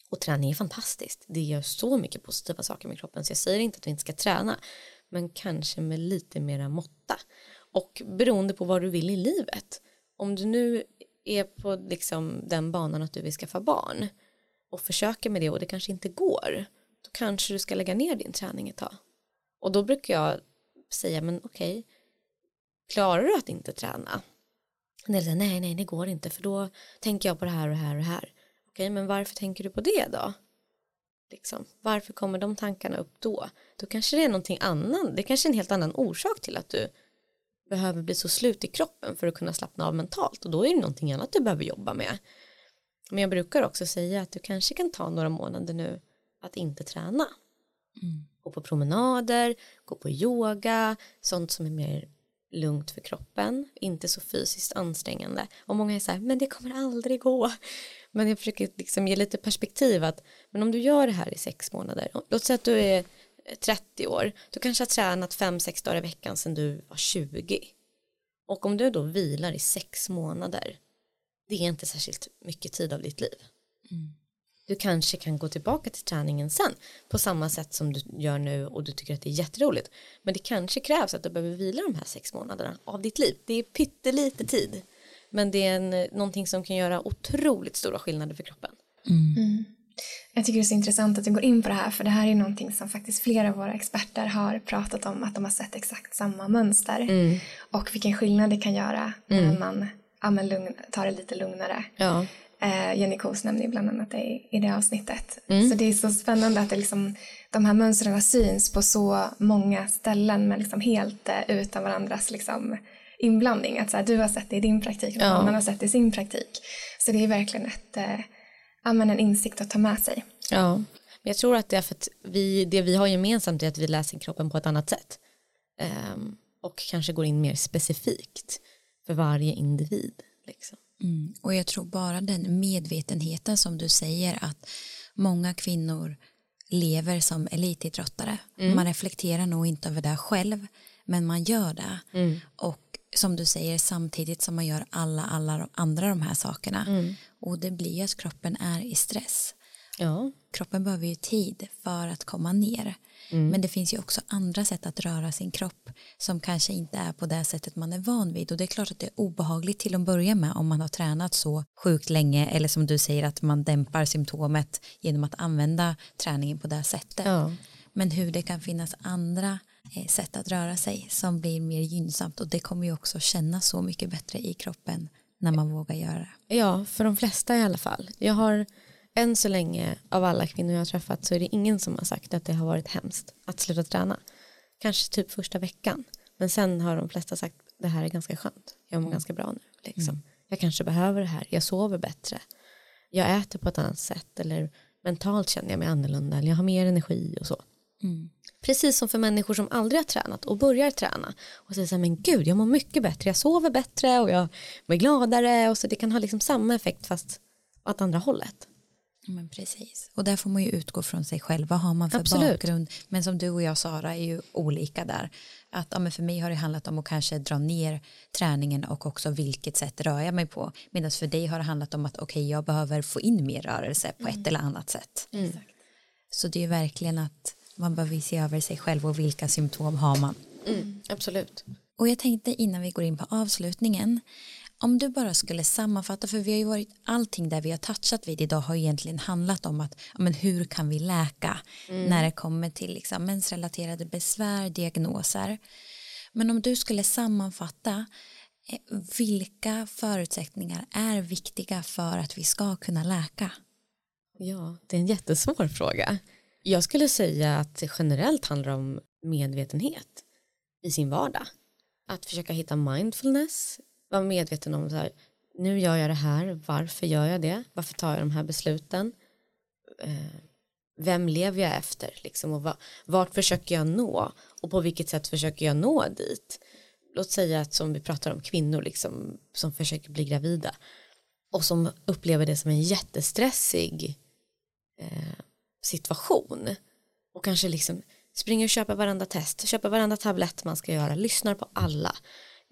Och träning är fantastiskt. Det gör så mycket positiva saker med kroppen så jag säger inte att vi inte ska träna men kanske med lite mera måtta. Och beroende på vad du vill i livet. Om du nu är på liksom den banan att du vill skaffa barn och försöker med det och det kanske inte går då kanske du ska lägga ner din träning ett tag. Och då brukar jag säga men okej klarar du att inte träna? Nej, nej, nej, det går inte för då tänker jag på det här och det här och det här. Okej, men varför tänker du på det då? Liksom, varför kommer de tankarna upp då? Då kanske det är någonting annan det kanske är en helt annan orsak till att du behöver bli så slut i kroppen för att kunna slappna av mentalt och då är det någonting annat du behöver jobba med. Men jag brukar också säga att du kanske kan ta några månader nu att inte träna. Mm. Gå på promenader, gå på yoga, sånt som är mer lugnt för kroppen, inte så fysiskt ansträngande. Och många är så här, men det kommer aldrig gå. Men jag försöker liksom ge lite perspektiv att, men om du gör det här i sex månader, låt säga att du är 30 år, du kanske har tränat 5-6 dagar i veckan sedan du var 20. Och om du då vilar i sex månader, det är inte särskilt mycket tid av ditt liv. Mm. Du kanske kan gå tillbaka till träningen sen på samma sätt som du gör nu och du tycker att det är jätteroligt. Men det kanske krävs att du behöver vila de här sex månaderna av ditt liv. Det är pyttelite tid. Men det är en, någonting som kan göra otroligt stora skillnader för kroppen. Mm. Mm. Jag tycker det är så intressant att du går in på det här för det här är någonting som faktiskt flera av våra experter har pratat om att de har sett exakt samma mönster mm. och vilken skillnad det kan göra när mm. man ja, men lugn, tar det lite lugnare. Ja. Eh, Jenny Kos nämner bland annat det i, det avsnittet. Mm. Så det är så spännande att det liksom, de här mönstren syns på så många ställen men liksom helt eh, utan varandras liksom, inblandning. Att så här, du har sett det i din praktik och ja. annan har sett det i sin praktik. Så det är verkligen ett, eh, en insikt att ta med sig. Ja, men jag tror att det är för att vi, det vi har gemensamt är att vi läser kroppen på ett annat sätt. Um, och kanske går in mer specifikt för varje individ. Liksom. Mm. Och jag tror bara den medvetenheten som du säger att många kvinnor lever som elitidrottare. Mm. Man reflekterar nog inte över det själv men man gör det. Mm. Och som du säger samtidigt som man gör alla, alla andra de här sakerna. Mm. Och det blir att kroppen är i stress. Ja. Kroppen behöver ju tid för att komma ner. Mm. Men det finns ju också andra sätt att röra sin kropp som kanske inte är på det sättet man är van vid och det är klart att det är obehagligt till att börja med om man har tränat så sjukt länge eller som du säger att man dämpar symptomet genom att använda träningen på det sättet. Ja. Men hur det kan finnas andra eh, sätt att röra sig som blir mer gynnsamt och det kommer ju också kännas så mycket bättre i kroppen när man vågar göra det. Ja, för de flesta i alla fall. Jag har än så länge av alla kvinnor jag har träffat så är det ingen som har sagt att det har varit hemskt att sluta träna. Kanske typ första veckan. Men sen har de flesta sagt det här är ganska skönt. Jag mår mm. ganska bra nu. Liksom. Mm. Jag kanske behöver det här. Jag sover bättre. Jag äter på ett annat sätt. Eller mentalt känner jag mig annorlunda. Eller jag har mer energi och så. Mm. Precis som för människor som aldrig har tränat och börjar träna och säger så här, men gud jag mår mycket bättre, jag sover bättre och jag mår gladare och så det kan ha liksom samma effekt fast åt andra hållet. Men precis, och där får man ju utgå från sig själv. Vad har man för Absolut. bakgrund? Men som du och jag Sara är ju olika där. Att, ja, men för mig har det handlat om att kanske dra ner träningen och också vilket sätt rör jag mig på. Medan för dig har det handlat om att okej okay, jag behöver få in mer rörelse på mm. ett eller annat sätt. Mm. Så det är verkligen att man behöver se över sig själv och vilka symptom har man. Mm. Absolut. Och jag tänkte innan vi går in på avslutningen om du bara skulle sammanfatta, för vi har ju varit allting där vi har touchat vid idag har egentligen handlat om att men hur kan vi läka mm. när det kommer till liksom, mensrelaterade besvär, diagnoser. Men om du skulle sammanfatta eh, vilka förutsättningar är viktiga för att vi ska kunna läka? Ja, det är en jättesvår fråga. Jag skulle säga att det generellt handlar om medvetenhet i sin vardag. Att försöka hitta mindfulness vara medveten om så här, nu gör jag det här, varför gör jag det, varför tar jag de här besluten, eh, vem lever jag efter liksom, och vart försöker jag nå? Och på vilket sätt försöker jag nå dit. Låt säga att som vi pratar om kvinnor liksom, som försöker bli gravida, och som upplever det som en jättestressig eh, situation. Och kanske liksom springer och köper varenda test, köper varenda tablett man ska göra, lyssnar på alla,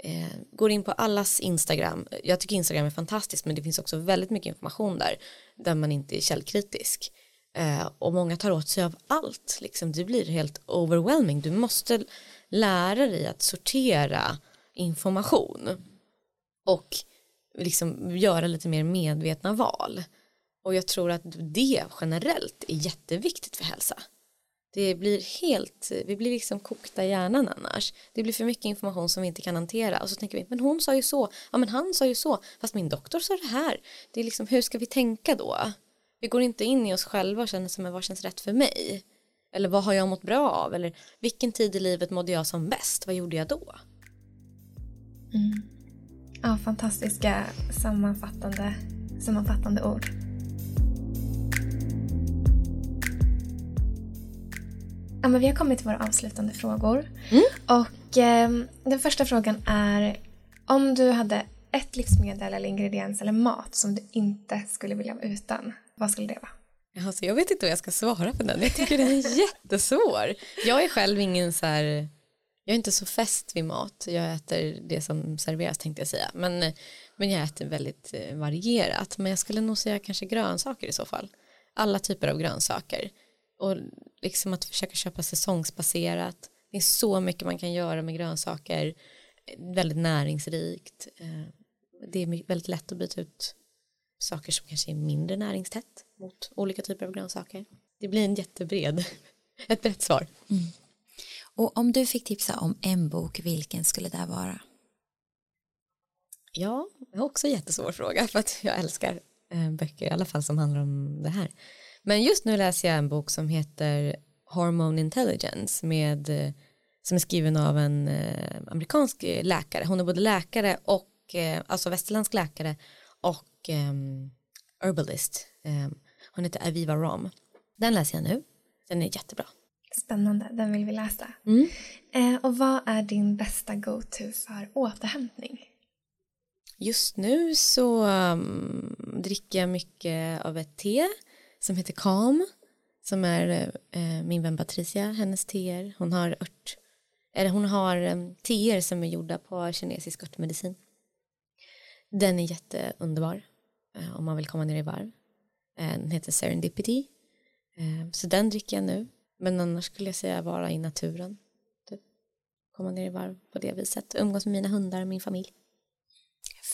eh, går in på allas Instagram. Jag tycker Instagram är fantastiskt men det finns också väldigt mycket information där där man inte är källkritisk. Eh, och många tar åt sig av allt, liksom. det blir helt overwhelming. Du måste lära dig att sortera information och liksom göra lite mer medvetna val. Och jag tror att det generellt är jätteviktigt för hälsa. Det blir helt, vi blir liksom kokta i hjärnan annars. Det blir för mycket information som vi inte kan hantera och så tänker vi, men hon sa ju så, ja men han sa ju så, fast min doktor sa det här. Det är liksom, hur ska vi tänka då? Vi går inte in i oss själva och känner som, men vad känns rätt för mig? Eller vad har jag mått bra av? Eller vilken tid i livet mådde jag som bäst? Vad gjorde jag då? Mm. Ja, fantastiska sammanfattande, sammanfattande ord. Ja, men vi har kommit till våra avslutande frågor. Mm. Och eh, Den första frågan är om du hade ett livsmedel eller ingrediens eller mat som du inte skulle vilja vara utan, vad skulle det vara? Alltså, jag vet inte hur jag ska svara på den. Jag tycker den är jättesvår. Jag är själv ingen så här, jag är inte så fäst vid mat. Jag äter det som serveras tänkte jag säga. Men, men jag äter väldigt eh, varierat. Men jag skulle nog säga kanske grönsaker i så fall. Alla typer av grönsaker. Och liksom att försöka köpa säsongsbaserat. Det finns så mycket man kan göra med grönsaker. Väldigt näringsrikt. Eh, det är väldigt lätt att byta ut saker som kanske är mindre näringstätt mot olika typer av grönsaker. Det blir en jättebred, ett brett svar. Mm. Och om du fick tipsa om en bok, vilken skulle det vara? Ja, det är också en jättesvår fråga för att jag älskar eh, böcker i alla fall som handlar om det här. Men just nu läser jag en bok som heter Hormone Intelligence med, eh, som är skriven av en eh, amerikansk läkare. Hon är både läkare och, alltså västerländsk läkare och um, herbalist. Um, hon heter Aviva Rom. Den läser jag nu. Den är jättebra. Spännande, den vill vi läsa. Mm. Eh, och vad är din bästa go-to för återhämtning? Just nu så um, dricker jag mycket av ett te som heter Calm som är eh, min vän Patricia, hennes teer. Hon har ört, eller hon har um, teer som är gjorda på kinesisk örtmedicin. Den är jätteunderbar eh, om man vill komma ner i varv. Eh, den heter Serendipity. Eh, så den dricker jag nu. Men annars skulle jag säga vara i naturen. Typ. Komma ner i varv på det viset. Umgås med mina hundar och min familj.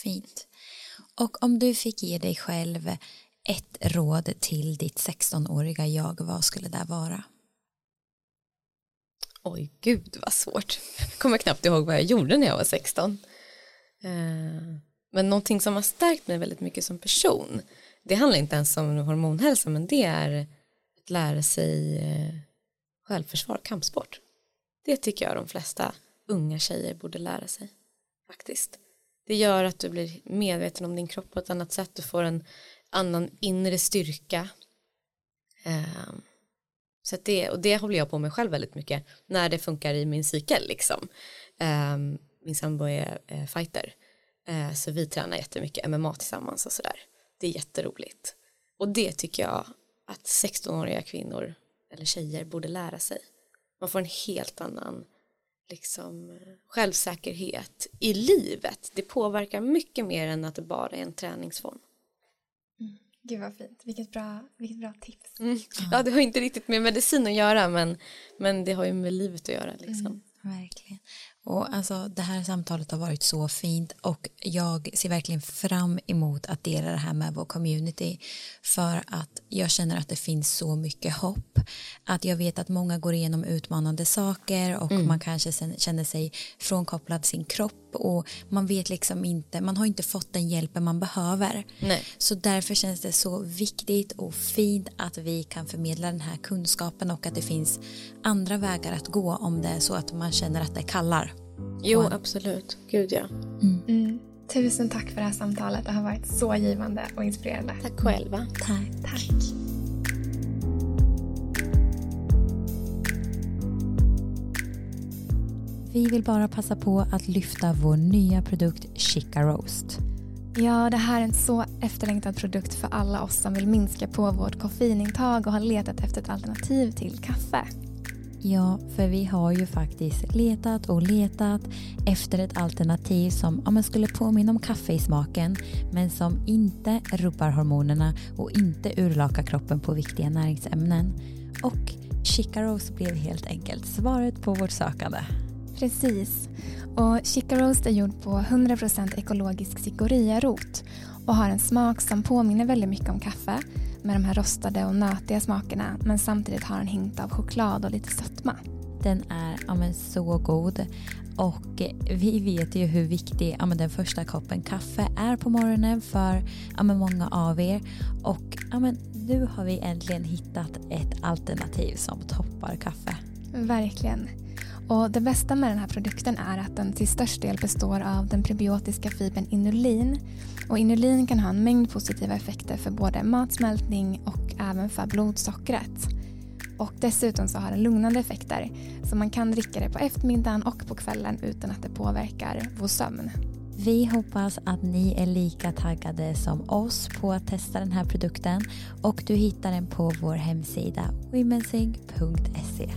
Fint. Och om du fick ge dig själv ett råd till ditt 16-åriga jag, vad skulle det vara? Oj, gud vad svårt. Jag kommer knappt ihåg vad jag gjorde när jag var 16. Eh, men någonting som har stärkt mig väldigt mycket som person det handlar inte ens om hormonhälsa men det är att lära sig eh, självförsvar självförsvar, kampsport. Det tycker jag de flesta unga tjejer borde lära sig faktiskt. Det gör att du blir medveten om din kropp på ett annat sätt, du får en annan inre styrka. Um, så det, och det håller jag på med själv väldigt mycket när det funkar i min cykel liksom. Um, min sambo är, uh, fighter uh, så vi tränar jättemycket MMA tillsammans och sådär det är jätteroligt. Och det tycker jag att 16-åriga kvinnor eller tjejer borde lära sig. Man får en helt annan liksom, självsäkerhet i livet. Det påverkar mycket mer än att det bara är en träningsform. Gud vad fint, vilket bra, vilket bra tips. Mm. Ja, det har inte riktigt med medicin att göra men, men det har ju med livet att göra. Liksom. Mm, verkligen. Och alltså, det här samtalet har varit så fint och jag ser verkligen fram emot att dela det här med vår community för att jag känner att det finns så mycket hopp att jag vet att många går igenom utmanande saker och mm. man kanske känner sig frånkopplad sin kropp och man vet liksom inte, man har inte fått den hjälpen man behöver. Nej. Så därför känns det så viktigt och fint att vi kan förmedla den här kunskapen och att det finns andra vägar att gå om det är så att man känner att det kallar. Jo, absolut. Gud ja. Mm. Mm. Tusen tack för det här samtalet. Det har varit så givande och inspirerande. Tack själva. Tack. Tack. Vi vill bara passa på att lyfta vår nya produkt Chica Roast. Ja, det här är en så efterlängtad produkt för alla oss som vill minska på vårt koffeinintag och har letat efter ett alternativ till kaffe. Ja, för vi har ju faktiskt letat och letat efter ett alternativ som ja, skulle påminna om kaffe i smaken men som inte rubbar hormonerna och inte urlakar kroppen på viktiga näringsämnen. Och Chicaros blev helt enkelt svaret på vårt sökande. Precis. Och Chica Roast är gjord på 100% ekologisk cikoriarot och har en smak som påminner väldigt mycket om kaffe med de här rostade och nötiga smakerna men samtidigt har en hint av choklad och lite sötma. Den är ja, men, så god och vi vet ju hur viktig ja, men, den första koppen kaffe är på morgonen för ja, men, många av er och ja, men, nu har vi äntligen hittat ett alternativ som toppar kaffe. Verkligen. Och det bästa med den här produkten är att den till störst del består av den prebiotiska fibern inulin. Och inulin kan ha en mängd positiva effekter för både matsmältning och även för blodsockret. Och dessutom så har den lugnande effekter så man kan dricka det på eftermiddagen och på kvällen utan att det påverkar vår sömn. Vi hoppas att ni är lika taggade som oss på att testa den här produkten och du hittar den på vår hemsida womensync.se.